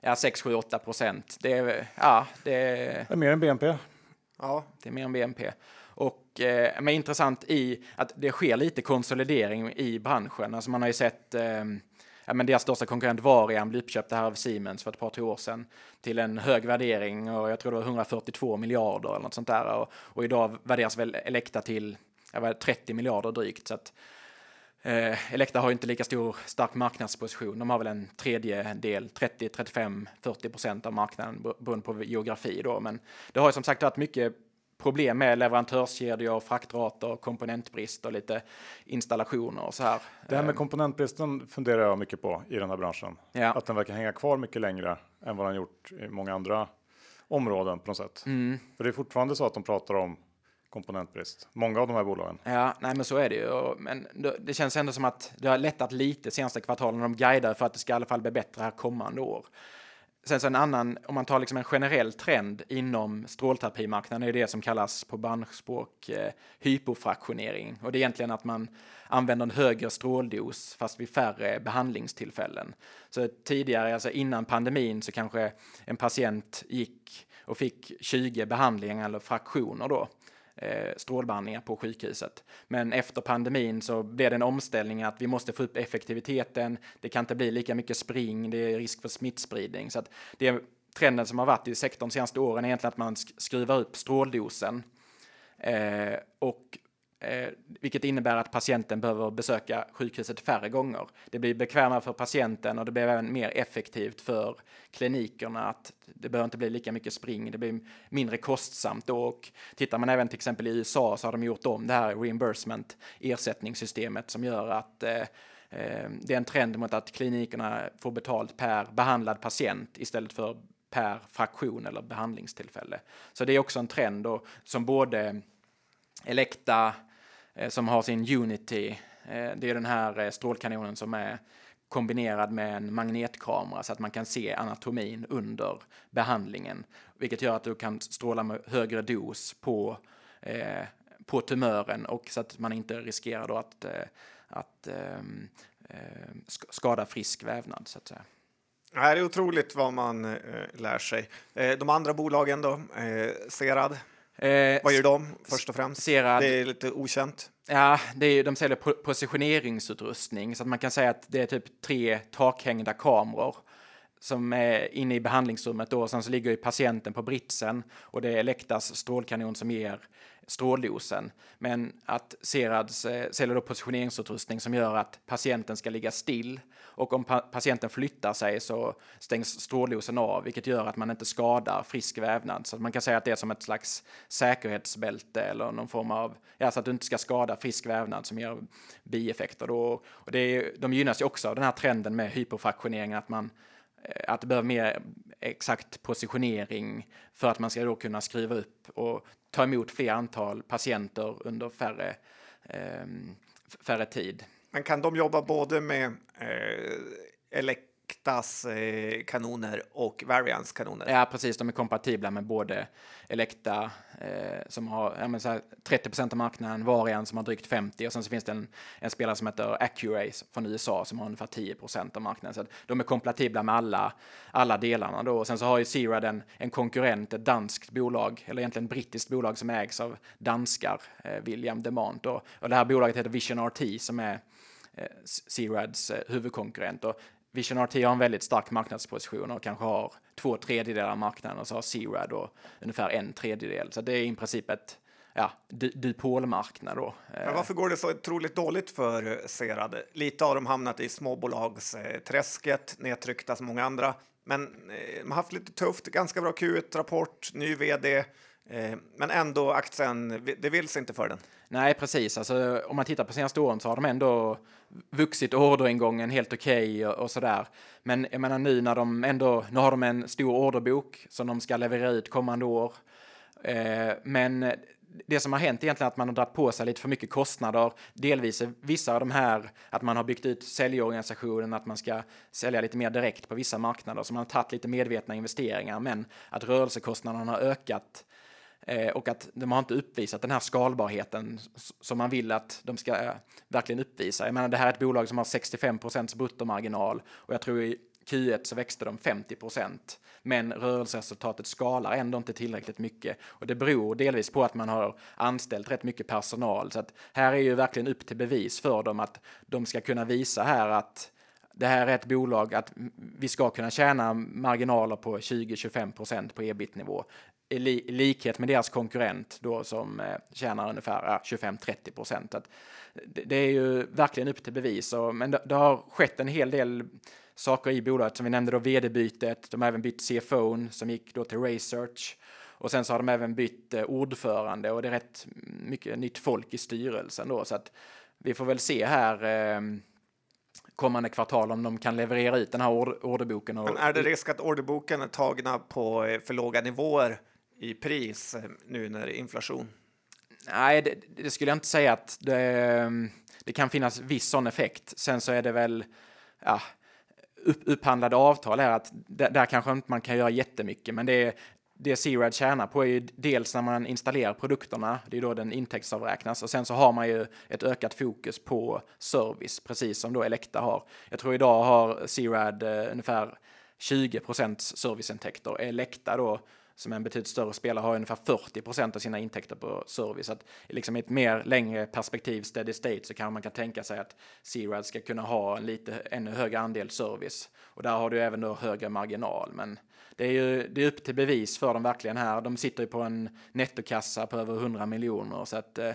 Ja, 6, 7, 8 procent. Det är, ja, det är, det är mer än BNP. Ja, det är mer än BNP. Och eh, men intressant i att det sker lite konsolidering i branschen. Alltså man har ju sett eh, ja, men deras största konkurrent Varian blev uppköpt här av Siemens för ett par, tre år sedan till en hög värdering och jag tror det var 142 miljarder eller något sånt där. Och, och idag värderas väl Elekta till ja, 30 miljarder drygt. Så att, eh, Elekta har inte lika stor stark marknadsposition. De har väl en tredjedel, 30, 35, 40 procent av marknaden beroende på geografi då. Men det har ju som sagt varit mycket problem med leverantörskedjor, fraktrater, komponentbrist och lite installationer och så här. Det här med komponentbristen funderar jag mycket på i den här branschen. Ja. Att den verkar hänga kvar mycket längre än vad den gjort i många andra områden på något sätt. Mm. För det är fortfarande så att de pratar om komponentbrist. Många av de här bolagen. Ja, nej, men så är det ju. Men det känns ändå som att det har lättat lite senaste kvartalen. De guidar för att det ska i alla fall bli bättre här kommande år. Sen så en annan, om man tar liksom en generell trend inom strålterapimarknaden är det som kallas på branschspråk eh, hypofraktionering. Och det är egentligen att man använder en högre stråldos fast vid färre behandlingstillfällen. Så tidigare, alltså innan pandemin, så kanske en patient gick och fick 20 behandlingar eller fraktioner då Eh, strålbehandlingar på sjukhuset. Men efter pandemin så blev det en omställning att vi måste få upp effektiviteten. Det kan inte bli lika mycket spring, det är risk för smittspridning. Så att det är trenden som har varit i sektorn de senaste åren är egentligen att man skruvar upp stråldosen. Eh, och Eh, vilket innebär att patienten behöver besöka sjukhuset färre gånger. Det blir bekvämare för patienten och det blir även mer effektivt för klinikerna att det behöver inte bli lika mycket spring, det blir mindre kostsamt då. Och tittar man även till exempel i USA så har de gjort om det här reimbursement ersättningssystemet som gör att eh, eh, det är en trend mot att klinikerna får betalt per behandlad patient istället för per fraktion eller behandlingstillfälle. Så det är också en trend då, som både Elekta, Eh, som har sin Unity. Eh, det är den här eh, strålkanonen som är kombinerad med en magnetkamera så att man kan se anatomin under behandlingen, vilket gör att du kan stråla med högre dos på, eh, på tumören och så att man inte riskerar då att, eh, att eh, skada frisk vävnad så att säga. Det är otroligt vad man eh, lär sig. de andra bolagen då? Serad? Eh, Vad gör de först och främst? Serad- Det är lite okänt. Ja, det är, de säljer po- positioneringsutrustning så att man kan säga att det är typ tre takhängda kameror som är inne i behandlingsrummet då. Sen så ligger ju patienten på britsen och det är Elektas strålkanon som ger stråldosen. Men att Serads eh, säljer då positioneringsutrustning som gör att patienten ska ligga still och om pa patienten flyttar sig så stängs stråldosen av, vilket gör att man inte skadar frisk vävnad. Så att man kan säga att det är som ett slags säkerhetsbälte eller någon form av, ja, så att du inte ska skada frisk vävnad som ger bieffekter. Då. Och det är, de gynnas ju också av den här trenden med hypofraktionering, att man eh, att det behöver mer exakt positionering för att man ska då kunna skriva upp och ta emot fler antal patienter under färre, eh, färre tid. Men kan de jobba både med eh, Elektas eh, kanoner och Varians kanoner? Ja, precis. De är kompatibla med både Elekta eh, som har ja, men så här, 30 procent av marknaden, Varian som har drygt 50 och sen så finns det en, en spelare som heter Accurace från USA som har ungefär 10 procent av marknaden. Så att de är kompatibla med alla, alla delarna då. Och sen så har ju Zerad en, en konkurrent, ett danskt bolag, eller egentligen ett brittiskt bolag som ägs av danskar, eh, William Demant. Och, och det här bolaget heter Vision RT som är eh, Searads eh, huvudkonkurrent. Och Vision RT har en väldigt stark marknadsposition och kanske har två tredjedelar av marknaden och så har Zerad då ungefär en tredjedel. Så det är i princip ett ja, dupolmarknad då. Eh, Men varför går det så otroligt dåligt för eh, Serad? Lite har de hamnat i småbolagsträsket, nedtryckta som många andra. Men eh, de har haft lite tufft, ganska bra Q1-rapport, ny vd. Eh, men ändå aktien, det vill sig inte för den. Nej, precis. Alltså, om man tittar på senaste åren så har de ändå vuxit orderingången helt okej och, och sådär. Men jag menar nu när de ändå, nu har de en stor orderbok som de ska leverera ut kommande år. Eh, men det som har hänt egentligen är att man har dragit på sig lite för mycket kostnader. Delvis är vissa av de här att man har byggt ut säljorganisationen, att man ska sälja lite mer direkt på vissa marknader. Så man har tagit lite medvetna investeringar, men att rörelsekostnaderna har ökat Eh, Eh, och att de har inte uppvisat den här skalbarheten som man vill att de ska eh, verkligen uppvisa. Jag menar, det här är ett bolag som har 65 procents bruttomarginal och jag tror i Q1 så växte de 50 procent. Men rörelseresultatet skalar ändå inte tillräckligt mycket och det beror delvis på att man har anställt rätt mycket personal. Så att här är ju verkligen upp till bevis för dem att de ska kunna visa här att det här är ett bolag att vi ska kunna tjäna marginaler på 20-25 procent på ebit-nivå. I li- likhet med deras konkurrent då som eh, tjänar ungefär 25-30 procent. Det, det är ju verkligen upp till bevis. Och, men det, det har skett en hel del saker i bolaget som vi nämnde då vd-bytet. De har även bytt CFO som gick då till Research. Och sen så har de även bytt eh, ordförande och det är rätt mycket nytt folk i styrelsen då. Så att vi får väl se här eh, kommande kvartal om de kan leverera ut den här orderboken. Och, Men är det risk att orderboken är tagna på eh, för låga nivåer i pris eh, nu när det är inflation? Nej, det, det skulle jag inte säga att det, ehm, det kan finnas viss sån effekt. Sen så är det väl ja, upp, upphandlade avtal är att där, där kanske inte man kan göra jättemycket, men det är det C-RAD tjänar på är ju dels när man installerar produkterna, det är då den intäktsavräknas och sen så har man ju ett ökat fokus på service, precis som då Elekta har. Jag tror idag har C-RAD eh, ungefär 20% serviceintäkter. Elekta då som är en betydligt större spelare har ungefär 40 procent av sina intäkter på service. Så att liksom i ett mer längre perspektiv, steady state, så kan man kan tänka sig att C-RAD ska kunna ha en lite ännu högre andel service. Och där har du även då högre marginal. Men det är ju det är upp till bevis för dem verkligen här. De sitter ju på en nettokassa på över 100 miljoner. Så att, eh,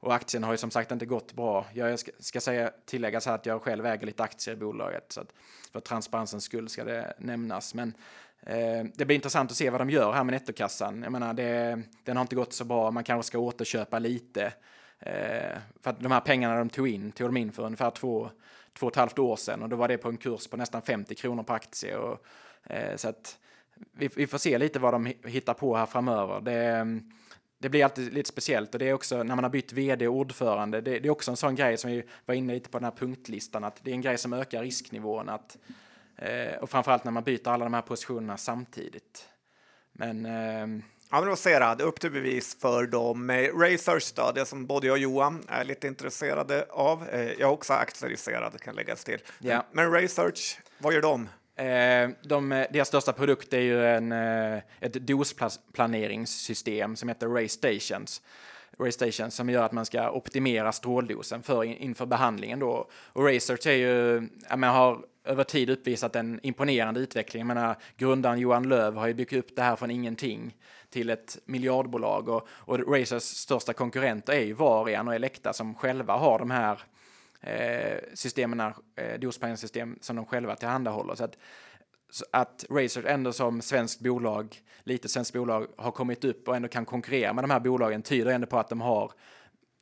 och aktien har ju som sagt inte gått bra. Jag ska, ska säga, tillägga så här att jag själv äger lite aktier i bolaget. Så att för transparensens skull ska det nämnas. Men Eh, det blir intressant att se vad de gör här med nettokassan. Jag menar, det, den har inte gått så bra. Man kanske ska återköpa lite. Eh, för att de här pengarna de tog in, tog de in för ungefär två, två och ett halvt år sedan och då var det på en kurs på nästan 50 kronor per aktie. Och, eh, så att vi, vi får se lite vad de hittar på här framöver. Det, det blir alltid lite speciellt och det är också när man har bytt vd och ordförande. Det, det är också en sån grej som vi var inne lite på den här punktlistan, att det är en grej som ökar risknivån. Att, Eh, och framförallt när man byter alla de här positionerna samtidigt. Men eh, Ja, men då ser jag, upp till bevis för dem. Eh, Racers då, det som både jag och Johan är lite intresserade av. Eh, jag har också aktier i Serad, kan läggas till. Ja. Men Research, vad gör de? Eh, de, deras största produkt är ju en, eh, ett dosplaneringssysteem som heter Ray Stations. Ray Stations som gör att man ska optimera stråldosen för inför behandlingen då. Och Research är ju, ja, man har över tid uppvisat en imponerande utveckling. Jag menar, grundaren Johan Löv har ju byggt upp det här från ingenting till ett miljardbolag och, och Racers största konkurrenter är ju Varian och Elekta som själva har de här eh, systemen, eh, dosplaneringssystemen som de själva tillhandahåller. Så att, så att Razer ändå som svenskt bolag, lite svenskt bolag, har kommit upp och ändå kan konkurrera med de här bolagen tyder ändå på att de har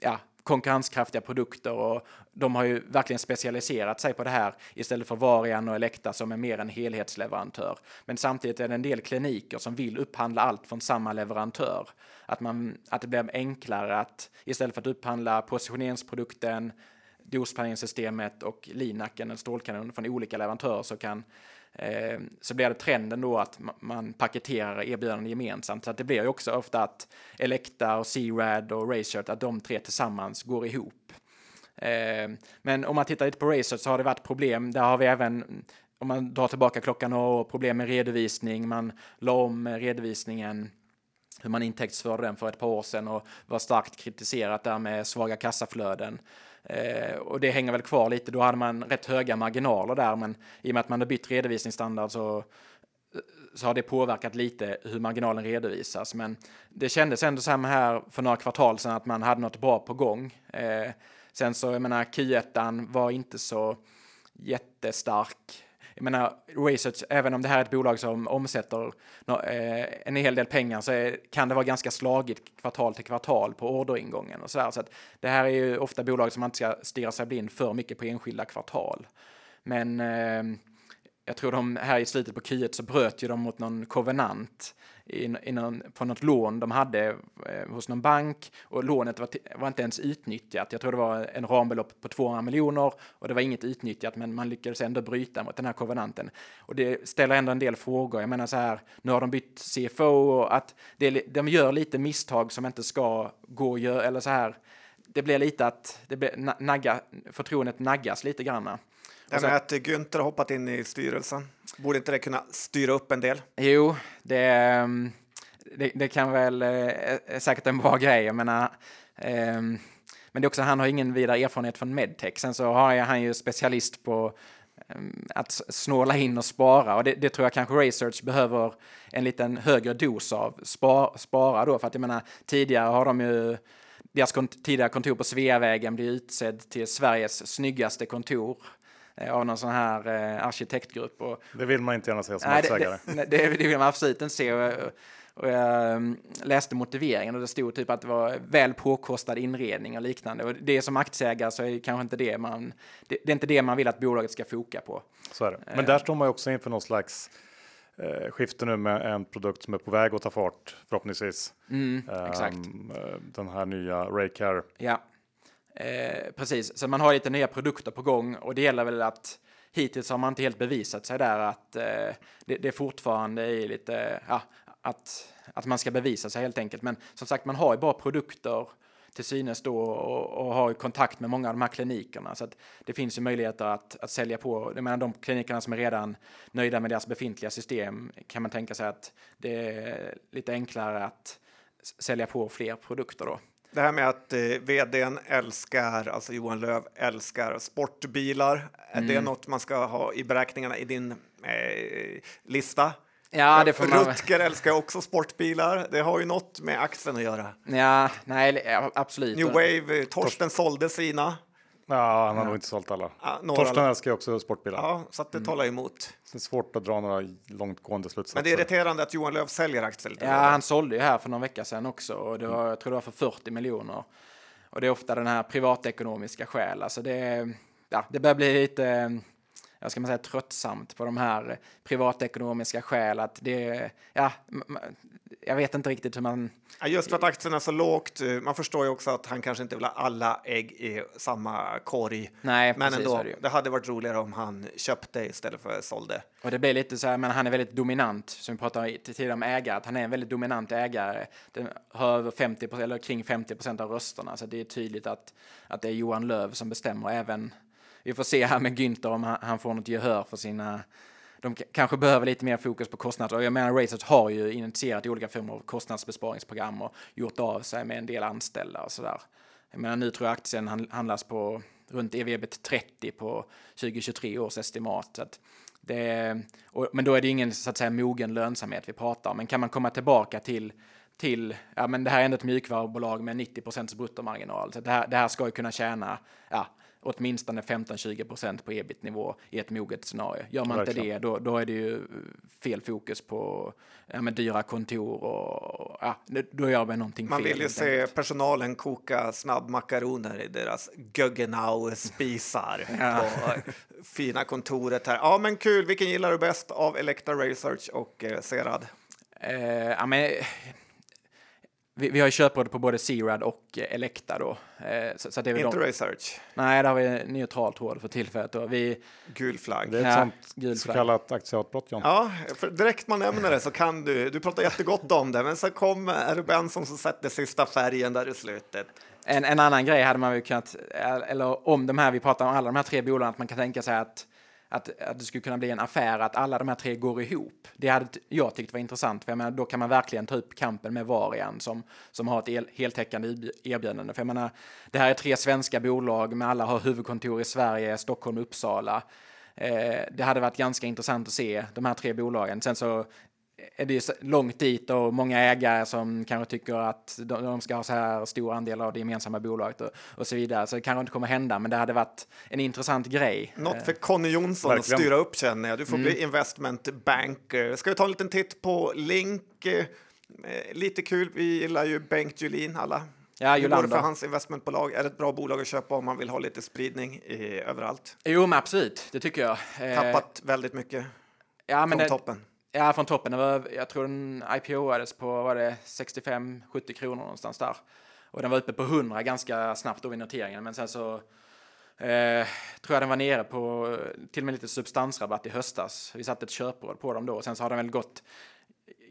ja, konkurrenskraftiga produkter och de har ju verkligen specialiserat sig på det här istället för Varian och Elekta som är mer en helhetsleverantör. Men samtidigt är det en del kliniker som vill upphandla allt från samma leverantör. Att, man, att det blir enklare att istället för att upphandla positioneringsprodukten, dosplaneringssystemet och linacken, en strålkanon från olika leverantörer så kan Eh, så blir det trenden då att man paketerar erbjudanden gemensamt. Så att det blir ju också ofta att Elekta och C-Rad och Razer, att de tre tillsammans går ihop. Eh, men om man tittar lite på Razer så har det varit problem. Där har vi även, om man drar tillbaka klockan och problem med redovisning, man la om redovisningen hur man intäktsförde den för ett par år sedan och var starkt kritiserat där med svaga kassaflöden. Eh, och det hänger väl kvar lite. Då hade man rätt höga marginaler där, men i och med att man har bytt redovisningsstandard så så har det påverkat lite hur marginalen redovisas. Men det kändes ändå så här för några kvartal sedan att man hade något bra på gång. Eh, sen så, jag menar, Q1 var inte så jättestark jag menar, Research, även om det här är ett bolag som omsätter eh, en hel del pengar så kan det vara ganska slagigt kvartal till kvartal på orderingången och så där. Så att det här är ju ofta bolag som man inte ska stirra sig blind för mycket på enskilda kvartal. Men eh, jag tror de här i slutet på Q1 så bröt ju de mot någon kovenant i, i någon, på något lån de hade eh, hos någon bank och lånet var, var, inte ens utnyttjat. Jag tror det var en rambelopp på 200 miljoner och det var inget utnyttjat, men man lyckades ändå bryta mot den här kovenanten. Och det ställer ändå en del frågor. Jag menar så här, nu har de bytt CFO och att det, de gör lite misstag som inte ska gå att göra, eller så här. Det blir lite att det blir, nagga, förtroendet naggas lite granna. Det med att Günther har hoppat in i styrelsen, borde inte det kunna styra upp en del? Jo, det, mm, det, det kan väl eh, är säkert en bra grej. Jag menar, um, men det är också, han har ingen vidare erfarenhet från medtech. Sen så har han ju specialist på um, att snåla in och spara och det, det, tror jag kanske Research behöver en liten högre dos av. Spar, spara då, för att jag menar tidigare har de ju deras kont tidigare kontor på Sveavägen blivit utsedd till Sveriges snyggaste kontor av någon sån här eh, arkitektgrupp. Och, det vill man inte gärna se som nej, det, det, det, det vill man absolut inte se. Och, och jag mm, läste motiveringen och det stod typ att det var väl påkostad inredning och liknande. Och det som aktieägare så är kanske inte det man, det, det, är inte det man vill att bolaget ska foka på. Så är det. Men där står man ju också inför någon slags eh, skifte nu med en produkt som är på väg att ta fart förhoppningsvis. Mm, exakt. Um, den här nya Raycare. Ja. Eh, precis, så man har lite nya produkter på gång och det gäller väl att hittills har man inte helt bevisat sig där att eh, det, det fortfarande är lite, ja, att, att man ska bevisa sig helt enkelt. Men som sagt, man har ju bra produkter till synes då och, och har kontakt med många av de här klinikerna. Så att det finns ju möjligheter att, att sälja på. Jag menar, de klinikerna som är redan nöjda med deras befintliga system kan man tänka sig att det är lite enklare att sälja på fler produkter då. Det här med att eh, vdn älskar, alltså Johan Löv älskar sportbilar. Mm. Är det något man ska ha i beräkningarna i din eh, lista? Ja, det får man... Rutger älskar också sportbilar. Det har ju något med aktien att göra. Ja, nej, absolut. New Wave, eh, Torsten sålde sina. Ja, han har ja. nog inte sålt alla. Ja, Torsten älskar ju också sportbilar. Ja, så att det mm. talar emot. Det är svårt att dra några långtgående slutsatser. Men det är irriterande att Johan Löf säljer aktier. Lite ja, han sålde ju här för någon vecka sedan också och det var, jag tror det var för 40 miljoner. Och det är ofta den här privatekonomiska skäl. Alltså det, ja, det börjar bli lite ska man säga, tröttsamt på de här privatekonomiska skäl. Att det, ja, jag vet inte riktigt hur man... Just för att aktien är så lågt. Eh, man förstår ju också att han kanske inte vill ha alla ägg i samma korg. Nej, men precis, ändå, det, det, hade varit roligare om han köpte istället för sålde. Och det blir lite så här, men han är väldigt dominant, som vi pratade tidigare om ägare, att han är en väldigt dominant ägare. Den har över 50 eller kring 50 procent av rösterna, så det är tydligt att, att det är Johan Löv som bestämmer även vi får se här med Günther om han, får något gehör för sina de kanske behöver lite mer fokus på kostnader. Och jag menar, Racers har ju initierat olika former av kostnadsbesparingsprogram och gjort av sig med en del anställda och sådär. Jag menar, nu tror jag aktien handlas på runt ev 30 på 2023 års estimat. Så att det, och, men då är det ingen så att säga mogen lönsamhet vi pratar om. Men kan man komma tillbaka till till, ja men det här är ändå ett mjukvarubolag med 90 procents bruttomarginal. Så det här, det här ska ju kunna tjäna, ja, åtminstone 15-20 procent på ebit-nivå i ett moget scenario. Gör man Verkligen. inte det, då, då är det ju fel fokus på ja, men dyra kontor och ja, då gör vi någonting man fel. Man vill ju se personalen koka snabbmakaroner i deras Göggenau-spisar ja. på fina kontoret här. Ja, men kul. Vilken gillar du bäst av Elektra Research och eh, Serad? Eh, ja, men vi, vi har ju köpråd på både C-RAD och eh, Elekta då. Eh, så, så det är Inte de... Research? Nej, där har vi neutralt råd för tillfället. Då. Vi... Gul flagg. Det är ett ja, sånt så kallat aktiehatbrott, John. Ja, för direkt man nämner det så kan du, du pratar jättegott om det, men så kom är det Benson som sätter sista färgen där i slutet. En, en annan grej hade man ju kunnat, eller om de här, vi pratar om alla de här tre bolagen, att man kan tänka sig att att, att det skulle kunna bli en affär att alla de här tre går ihop. Det hade jag tyckt var intressant, för jag menar, då kan man verkligen ta upp kampen med Varian som, som har ett el, heltäckande erbjudande. För jag menar, det här är tre svenska bolag, men alla har huvudkontor i Sverige, Stockholm, Uppsala. Eh, det hade varit ganska intressant att se de här tre bolagen. Sen så är det långt dit och många ägare som kanske tycker att de, ska ha så här stor andel av det gemensamma bolaget och, och så vidare. Så det kanske inte kommer hända, men det hade varit en intressant grej. Något för Conny Jonsson Verkligen. att styra upp känner jag. Du får mm. bli investment banker. Ska vi ta en liten titt på Link? Eh, lite kul, vi gillar ju Bengt Julin alla. Ja, Hur går det för hans investmentbolag? Är det ett bra bolag att köpa om man vill ha lite spridning i, överallt? Jo, men absolut, det tycker jag. Tappat eh, väldigt mycket ja, men från det, toppen. Ja, från toppen. Det var, jag tror den IPOades på var det 65-70 kronor någonstans där. Och den var uppe på 100 ganska snabbt då vid noteringen. Men sen så eh, tror jag den var nere på till och med lite substansrabatt i höstas. Vi satte ett köpråd på dem då. Sen så har den väl gått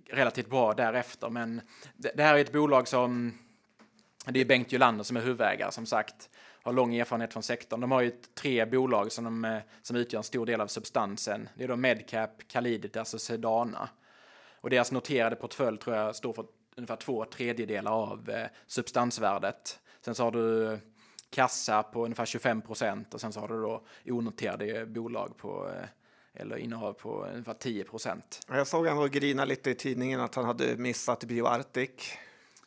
relativt bra därefter. Men det, det här är ett bolag som det är Bengt Jolander som är huvudägare som sagt har lång erfarenhet från sektorn. De har ju tre bolag som, de, eh, som utgör en stor del av substansen. Det är då Medcap, Caliditas och Sedana. Och deras noterade portfölj tror jag står för ungefär två tredjedelar av eh, substansvärdet. Sen så har du kassa på ungefär 25 procent och sen så har du då onoterade bolag på eh, eller innehav på ungefär 10 procent. Jag såg honom grina lite i tidningen att han hade missat BioArctic.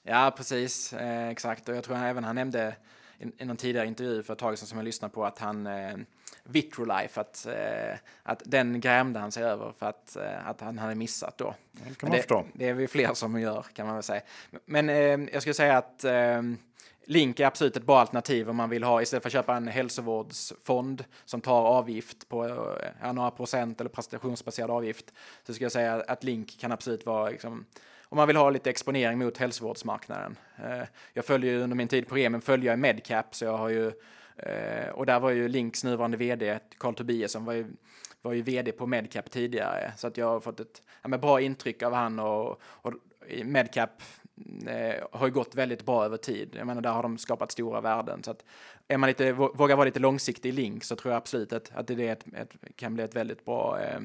Ja, precis. Eh, exakt. Och jag tror även han nämnde i, någon tidigare intervju för ett tag sedan som jag lyssnade på att han eh, Vitrolife, att, eh, att den grämde han sig över för att, eh, att han hade missat då. Det kan man förstå. Det är vi fler som gör kan man väl säga. Men eh, jag skulle säga att eh, Link är absolut ett bra alternativ om man vill ha, istället för att köpa en hälsovårdsfond som tar avgift på ja, några procent eller prestationsbaserad avgift, så skulle jag säga att Link kan absolut vara liksom, om man vill ha lite exponering mot hälsovårdsmarknaden. Eh, jag följer ju under min tid på Remen följer jag Medcap, så jag har ju eh, och där var ju Links nuvarande vd, Carl Tobiasson, var ju, var ju vd på Medcap tidigare. Så att jag har fått ett ja, bra intryck av han och, och Medcap eh, har ju gått väldigt bra över tid. Jag menar, där har de skapat stora värden. Så att är man lite, vågar vara lite långsiktig i Link så tror jag absolut att, att det ett, ett, kan bli ett väldigt bra eh,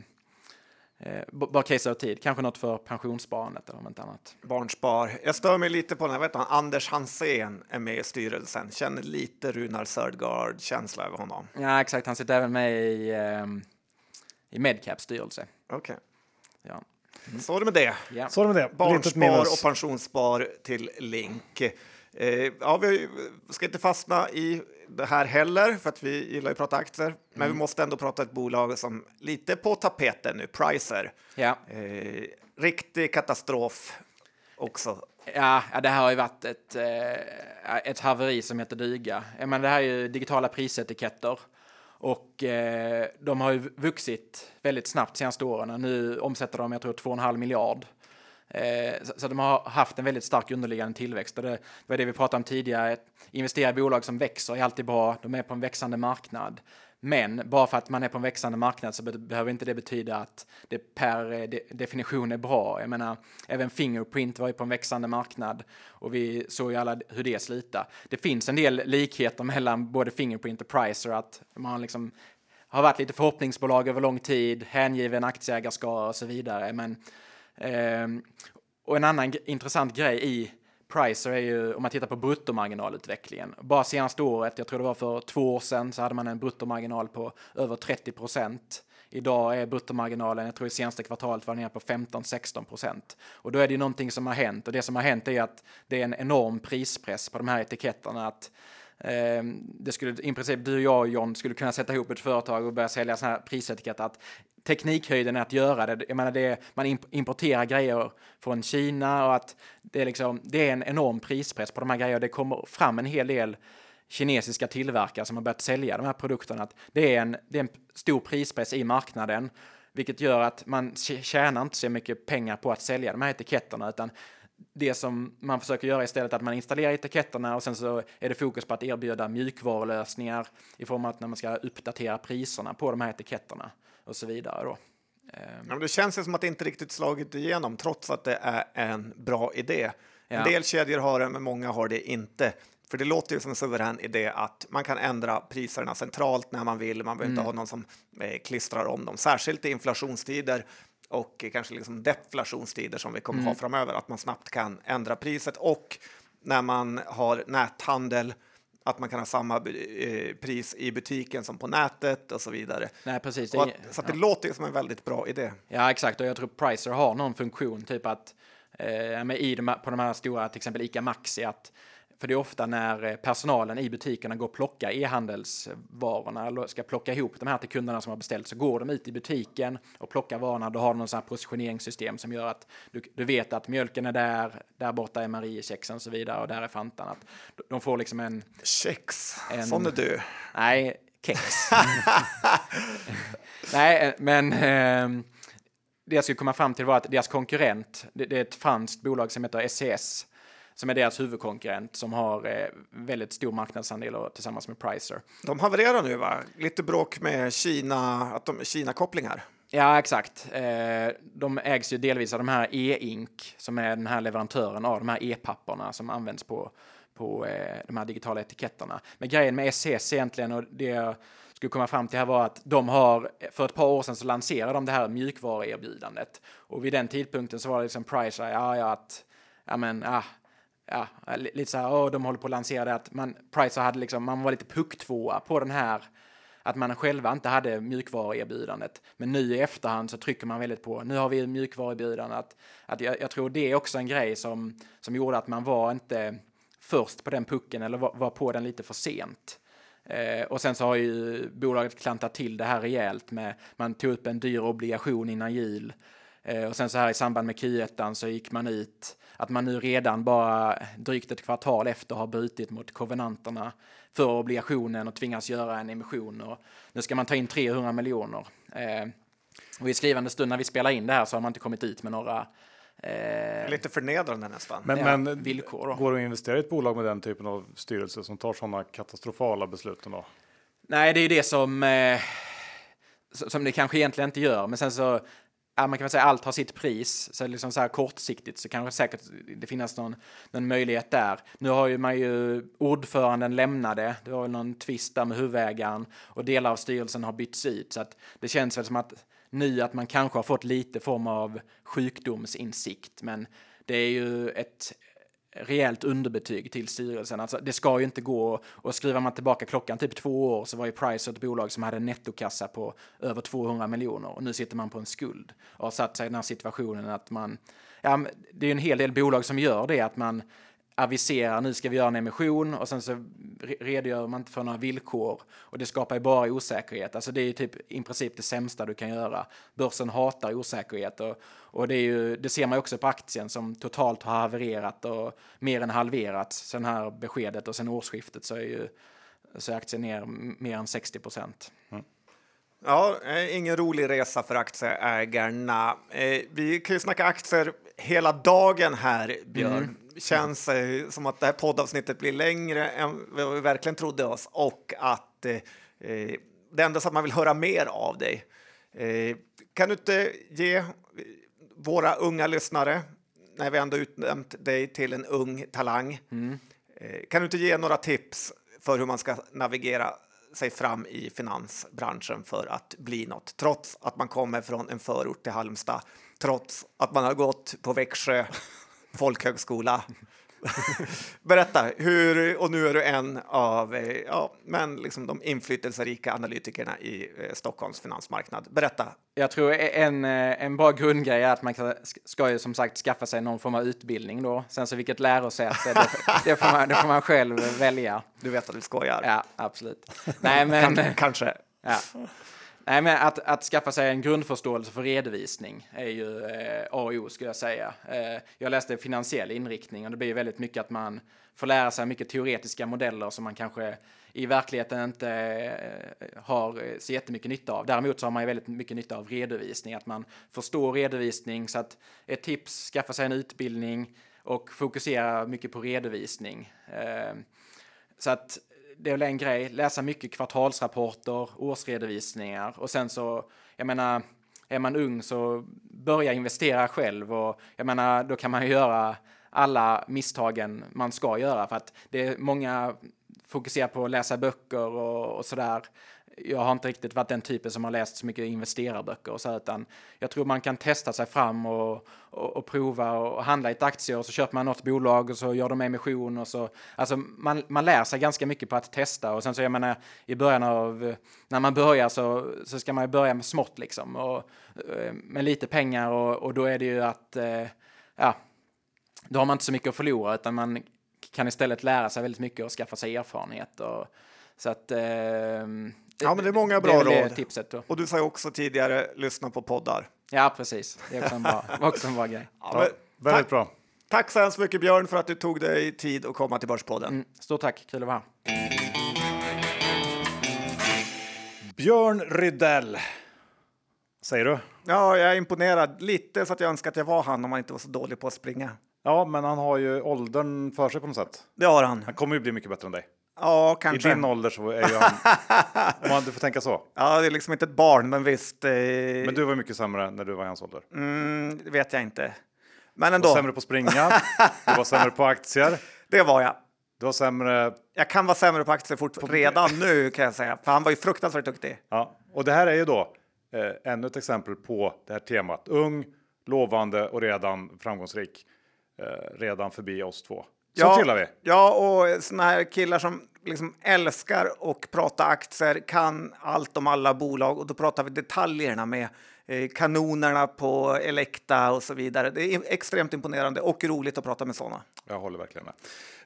Eh, bara case av tid, kanske något för pensionssparandet eller något annat. Barnspar. Jag stör mig lite på den här, vet du, Anders Hansén är med i styrelsen. Känner lite Runar Sördgaard-känsla över honom. Ja, exakt. Han sitter även med i, eh, i Medcaps styrelse. Okej. Okay. Ja. Mm. Så är det med det. Ja. Så är det med det. Barnspar och pensionsspar till Link. Eh, ja, vi ska inte fastna i det här heller, för att vi gillar att prata aktier. Men mm. vi måste ändå prata ett bolag som lite på tapeten nu, Pricer. Ja. Eh, riktig katastrof också. Ja, ja, det här har ju varit ett, eh, ett haveri som heter duga. Menar, det här är ju digitala prisetiketter. Och eh, de har ju vuxit väldigt snabbt senaste åren. Nu omsätter de, jag tror, 2,5 miljard. Eh, så, de har haft en väldigt stark underliggande tillväxt. Och det, det var det vi pratade om tidigare. Investera i bolag som växer är alltid bra. De är på en växande marknad. Men bara för att man är på en växande marknad så behöver inte det betyda att det per eh, definition är bra. Jag menar, även Fingerprint var ju på en växande marknad och vi såg ju alla hur det slutade. Det finns en del likheter mellan både Fingerprint och Pricer, att man liksom har varit lite förhoppningsbolag över lång tid, hängiven aktieägarskara och så vidare. Men, Ehm, och en annan intressant grej i Pricer är ju om man tittar på bruttomarginalutvecklingen. Bara senaste året, jag tror det var för två år sedan, så hade man en bruttomarginal på över 30 procent. Idag är bruttomarginalen, jag tror i senaste kvartalet var nere på 15-16 procent. Och då är det ju någonting som har hänt och det som har hänt är att det är en enorm prispress på de här etiketterna. Att ehm, det skulle i princip du, jag och John skulle kunna sätta ihop ett företag och börja sälja sådana här prisetiketter. Att teknikhöjden att göra det. Jag menar, det är, man importerar grejer från Kina och att det är, liksom, det är en enorm prispress på de här grejerna. Det kommer fram en hel del kinesiska tillverkare som har börjat sälja de här produkterna. Att det, är en, det är en stor prispress i marknaden, vilket gör att man tjänar inte så mycket pengar på att sälja de här etiketterna, utan det som man försöker göra istället är att man installerar etiketterna och sen så är det fokus på att erbjuda mjukvarulösningar i form av att när man ska uppdatera priserna på de här etiketterna och så vidare. Då. Ehm. Ja, det känns ju som att det inte riktigt slagit igenom trots att det är en bra idé. Ja. En del kedjor har det, men många har det inte. För det låter ju som en suverän idé att man kan ändra priserna centralt när man vill. Man behöver mm. inte ha någon som eh, klistrar om dem, särskilt i inflationstider och kanske liksom deflationstider som vi kommer mm. ha framöver, att man snabbt kan ändra priset och när man har näthandel att man kan ha samma eh, pris i butiken som på nätet och så vidare. Nej, precis. Att, så det ja. låter som en väldigt bra idé. Ja, exakt. Och jag tror Pricer har någon funktion, typ att eh, med i de, på de här stora, till exempel ICA Maxi, att för det är ofta när eh, personalen i butikerna går och plockar e-handelsvarorna eller ska plocka ihop de här till kunderna som har beställt så går de ut i butiken och plockar varorna. Då har de någon sån här positioneringssystem som gör att du, du vet att mjölken är där, där borta är Mariekexen och så vidare och där är Fantan. Att de får liksom en... Kex, en, sån är du. Nej, kex. nej, eh, men eh, det jag skulle komma fram till var att deras konkurrent, det, det är ett franskt bolag som heter SCS som är deras huvudkonkurrent som har eh, väldigt stor marknadsandel och, tillsammans med Pricer. De havererar nu va? Lite bråk med Kina, att de Kina-kopplingar. Ja, exakt. Eh, de ägs ju delvis av de här E-Ink som är den här leverantören av de här e-papperna som används på, på eh, de här digitala etiketterna. Men grejen med SCS egentligen och det jag skulle komma fram till här var att de har för ett par år sedan så lanserade de det här mjukvaruerbjudandet och vid den tidpunkten så var det liksom Pricer, ja, ja, att ja, men, ja, ja, eh, lite så här, oh, de håller på att lansera det att man, Pricer hade liksom, man var lite pucktvåa på den här, att man själva inte hade mjukvaruerbjudandet. Men nu i efterhand så trycker man väldigt på, nu har vi mjukvaruerbjudande, att, att jag, jag, tror det är också en grej som, som gjorde att man var inte först på den pucken eller var, var på den lite för sent. Eh, och sen så har ju bolaget klantat till det här rejält med, man tog upp en dyr obligation innan jul och sen så här i samband med Q1 så gick man ut att man nu redan bara drygt ett kvartal efter har brutit mot kovenanterna för obligationen och tvingas göra en emission. Och nu ska man ta in 300 miljoner. Eh, och i skrivande stund när vi spelar in det här så har man inte kommit ut med några Eh, Lite förnedrande nästan. Men, ja, men villkor då. går det att investera i ett bolag med den typen av styrelse som tar sådana katastrofala beslut? Då? Nej, det är ju det som, eh, som det kanske egentligen inte gör. Men sen så ja, man kan väl säga allt har sitt pris. Så liksom så här kortsiktigt så kanske säkert det finns någon, någon möjlighet där. Nu har ju man ju ordföranden lämnade. Det var någon tvist där med huvudägaren och delar av styrelsen har bytts ut. Så att det känns väl som att nu att man kanske har fått lite form av sjukdomsinsikt. Men det är ju ett rejält underbetyg till styrelsen. Alltså, det ska ju inte gå och skriver man tillbaka klockan typ två år så var ju Pricer ett bolag som hade en nettokassa på över 200 miljoner och nu sitter man på en skuld och har satt sig i den här situationen att man, ja, det är ju en hel del bolag som gör det att man aviserar nu ska vi göra en emission och sen så redogör man inte för några villkor och det skapar ju bara osäkerhet. Alltså det är ju typ i princip det sämsta du kan göra. Börsen hatar osäkerhet och, och det, är ju, det ser man också på aktien som totalt har havererat och mer än halverats sen här beskedet och sen årsskiftet så är ju så är aktien ner mer än 60 procent. Mm. Ja, eh, ingen rolig resa för aktieägarna. Eh, vi kan ju snacka aktier hela dagen här, Björn. Mm känns eh, som att det här poddavsnittet blir längre än vad vi verkligen trodde oss och att eh, det enda att man vill höra mer av dig. Eh, kan du inte ge våra unga lyssnare, när vi ändå utnämnt dig till en ung talang, mm. Eh, kan du inte ge några tips för hur man ska navigera sig fram i finansbranschen för att bli något, trots att man kommer från en förort till Halmstad, trots att man har gått på Växjö folkhögskola. Berätta, hur, och nu är du en av eh, ja, men liksom de inflytelserika analytikerna i eh, Stockholms finansmarknad. Berätta. Jag tror en, eh, en bra grundgrej är att man ska, ju som sagt skaffa sig någon form av utbildning då. Sen så vilket lärosäte, det, det, får man, det får man själv välja. Du vet att du skojar. Ja, absolut. Nej, men... Kanske. kanske. Ja. Nej, men att, att skaffa sig en grundförståelse för redovisning är ju eh, A och O skulle jag säga. Eh, jag läste finansiell inriktning och det blir ju väldigt mycket att man får lära sig mycket teoretiska modeller som man kanske i verkligheten inte eh, har eh, så jättemycket nytta av. Däremot så har man ju väldigt mycket nytta av redovisning, att man förstår redovisning. Så att ett tips, skaffa sig en utbildning och fokusera mycket på redovisning. Eh, så att det är väl en grej, läsa mycket kvartalsrapporter, årsredovisningar och sen så, jag menar, är man ung så börja investera själv och jag menar, då kan man ju göra alla misstagen man ska göra för att det är många fokuserar på att läsa böcker och, och sådär jag har inte riktigt varit den typen som har läst så mycket investerarböcker och så, utan jag tror man kan testa sig fram och, och, och prova och handla i ett aktier och så köper man något bolag och så gör de emission och så. Alltså man, man lär sig ganska mycket på att testa och sen så jag menar i början av när man börjar så, så ska man ju börja med smått liksom och eh, med lite pengar och, och då är det ju att eh, ja, då har man inte så mycket att förlora utan man kan istället lära sig väldigt mycket och skaffa sig erfarenhet och så att eh, Ja, men det är många bra det är råd. tipset då. Och du sa ju också tidigare, lyssna på poddar. Ja, precis. Det är också en bra, också en bra grej. Ja, men, väldigt tack, bra. tack så hemskt mycket Björn för att du tog dig tid att komma till Börspodden. Mm, stort tack, kul att vara här. Björn Rydell. Säger du? Ja, jag är imponerad. Lite så att jag önskar att jag var han om han inte var så dålig på att springa. Ja, men han har ju åldern för sig på något sätt. Det har han. Han kommer ju bli mycket bättre än dig. Ja, I kanske. din ålder så är han... om man, du får tänka så. Ja, det är liksom inte ett barn, men visst. Eh, Men du var mycket sämre när du var i hans ålder. mm, det vet jag inte. Men Du ändå, var sämre på springa, du var sämre på aktier, det var jag. du var sämre... Jag kan vara sämre på aktier fort, redan nu kan jag säga, för han var ju fruktansvärt duktig. Ja. Och det här är ju då eh, ännu ett exempel på det här temat. Ung, lovande och redan framgångsrik. Eh, redan förbi oss två. Så ja, gillar vi. Ja, och såna här killar som liksom älskar och prata aktier, kan allt om alla bolag och då pratar vi detaljerna med eh, kanonerna på Elekta och så vidare. Det är extremt imponerande och roligt att prata med sådana. Jag håller verkligen med.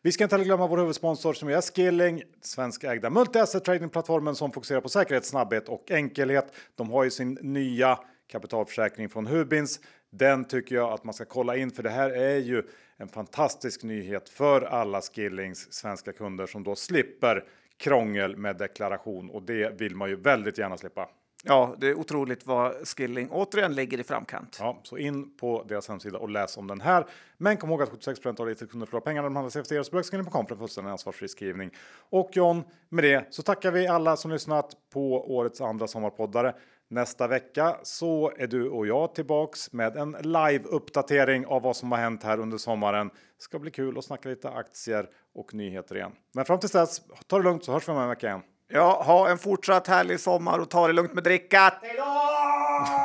Vi ska inte glömma vår huvudsponsor som är Skilling, svenskägda multi-asset tradingplattformen som fokuserar på säkerhet, snabbhet och enkelhet. De har ju sin nya kapitalförsäkring från Hubins. Den tycker jag att man ska kolla in för det här är ju en fantastisk nyhet för alla Skillings svenska kunder som då slipper krångel med deklaration och det vill man ju väldigt gärna slippa. Ja, det är otroligt vad Skilling återigen ligger i framkant. Ja, så in på deras hemsida och läs om den här. Men kom ihåg att 76 av ditt kunder förlorar pengar när de handlar CFD och Spökskilling.com för en fullständig ansvarsfri skrivning. Och John, med det så tackar vi alla som lyssnat på årets andra sommarpoddare. Nästa vecka så är du och jag tillbaks med en live-uppdatering av vad som har hänt här under sommaren. Ska bli kul att snacka lite aktier och nyheter igen. Men fram tills dess, ta det lugnt så hörs vi om en vecka igen. Ja, ha en fortsatt härlig sommar och ta det lugnt med drickat. Hej då!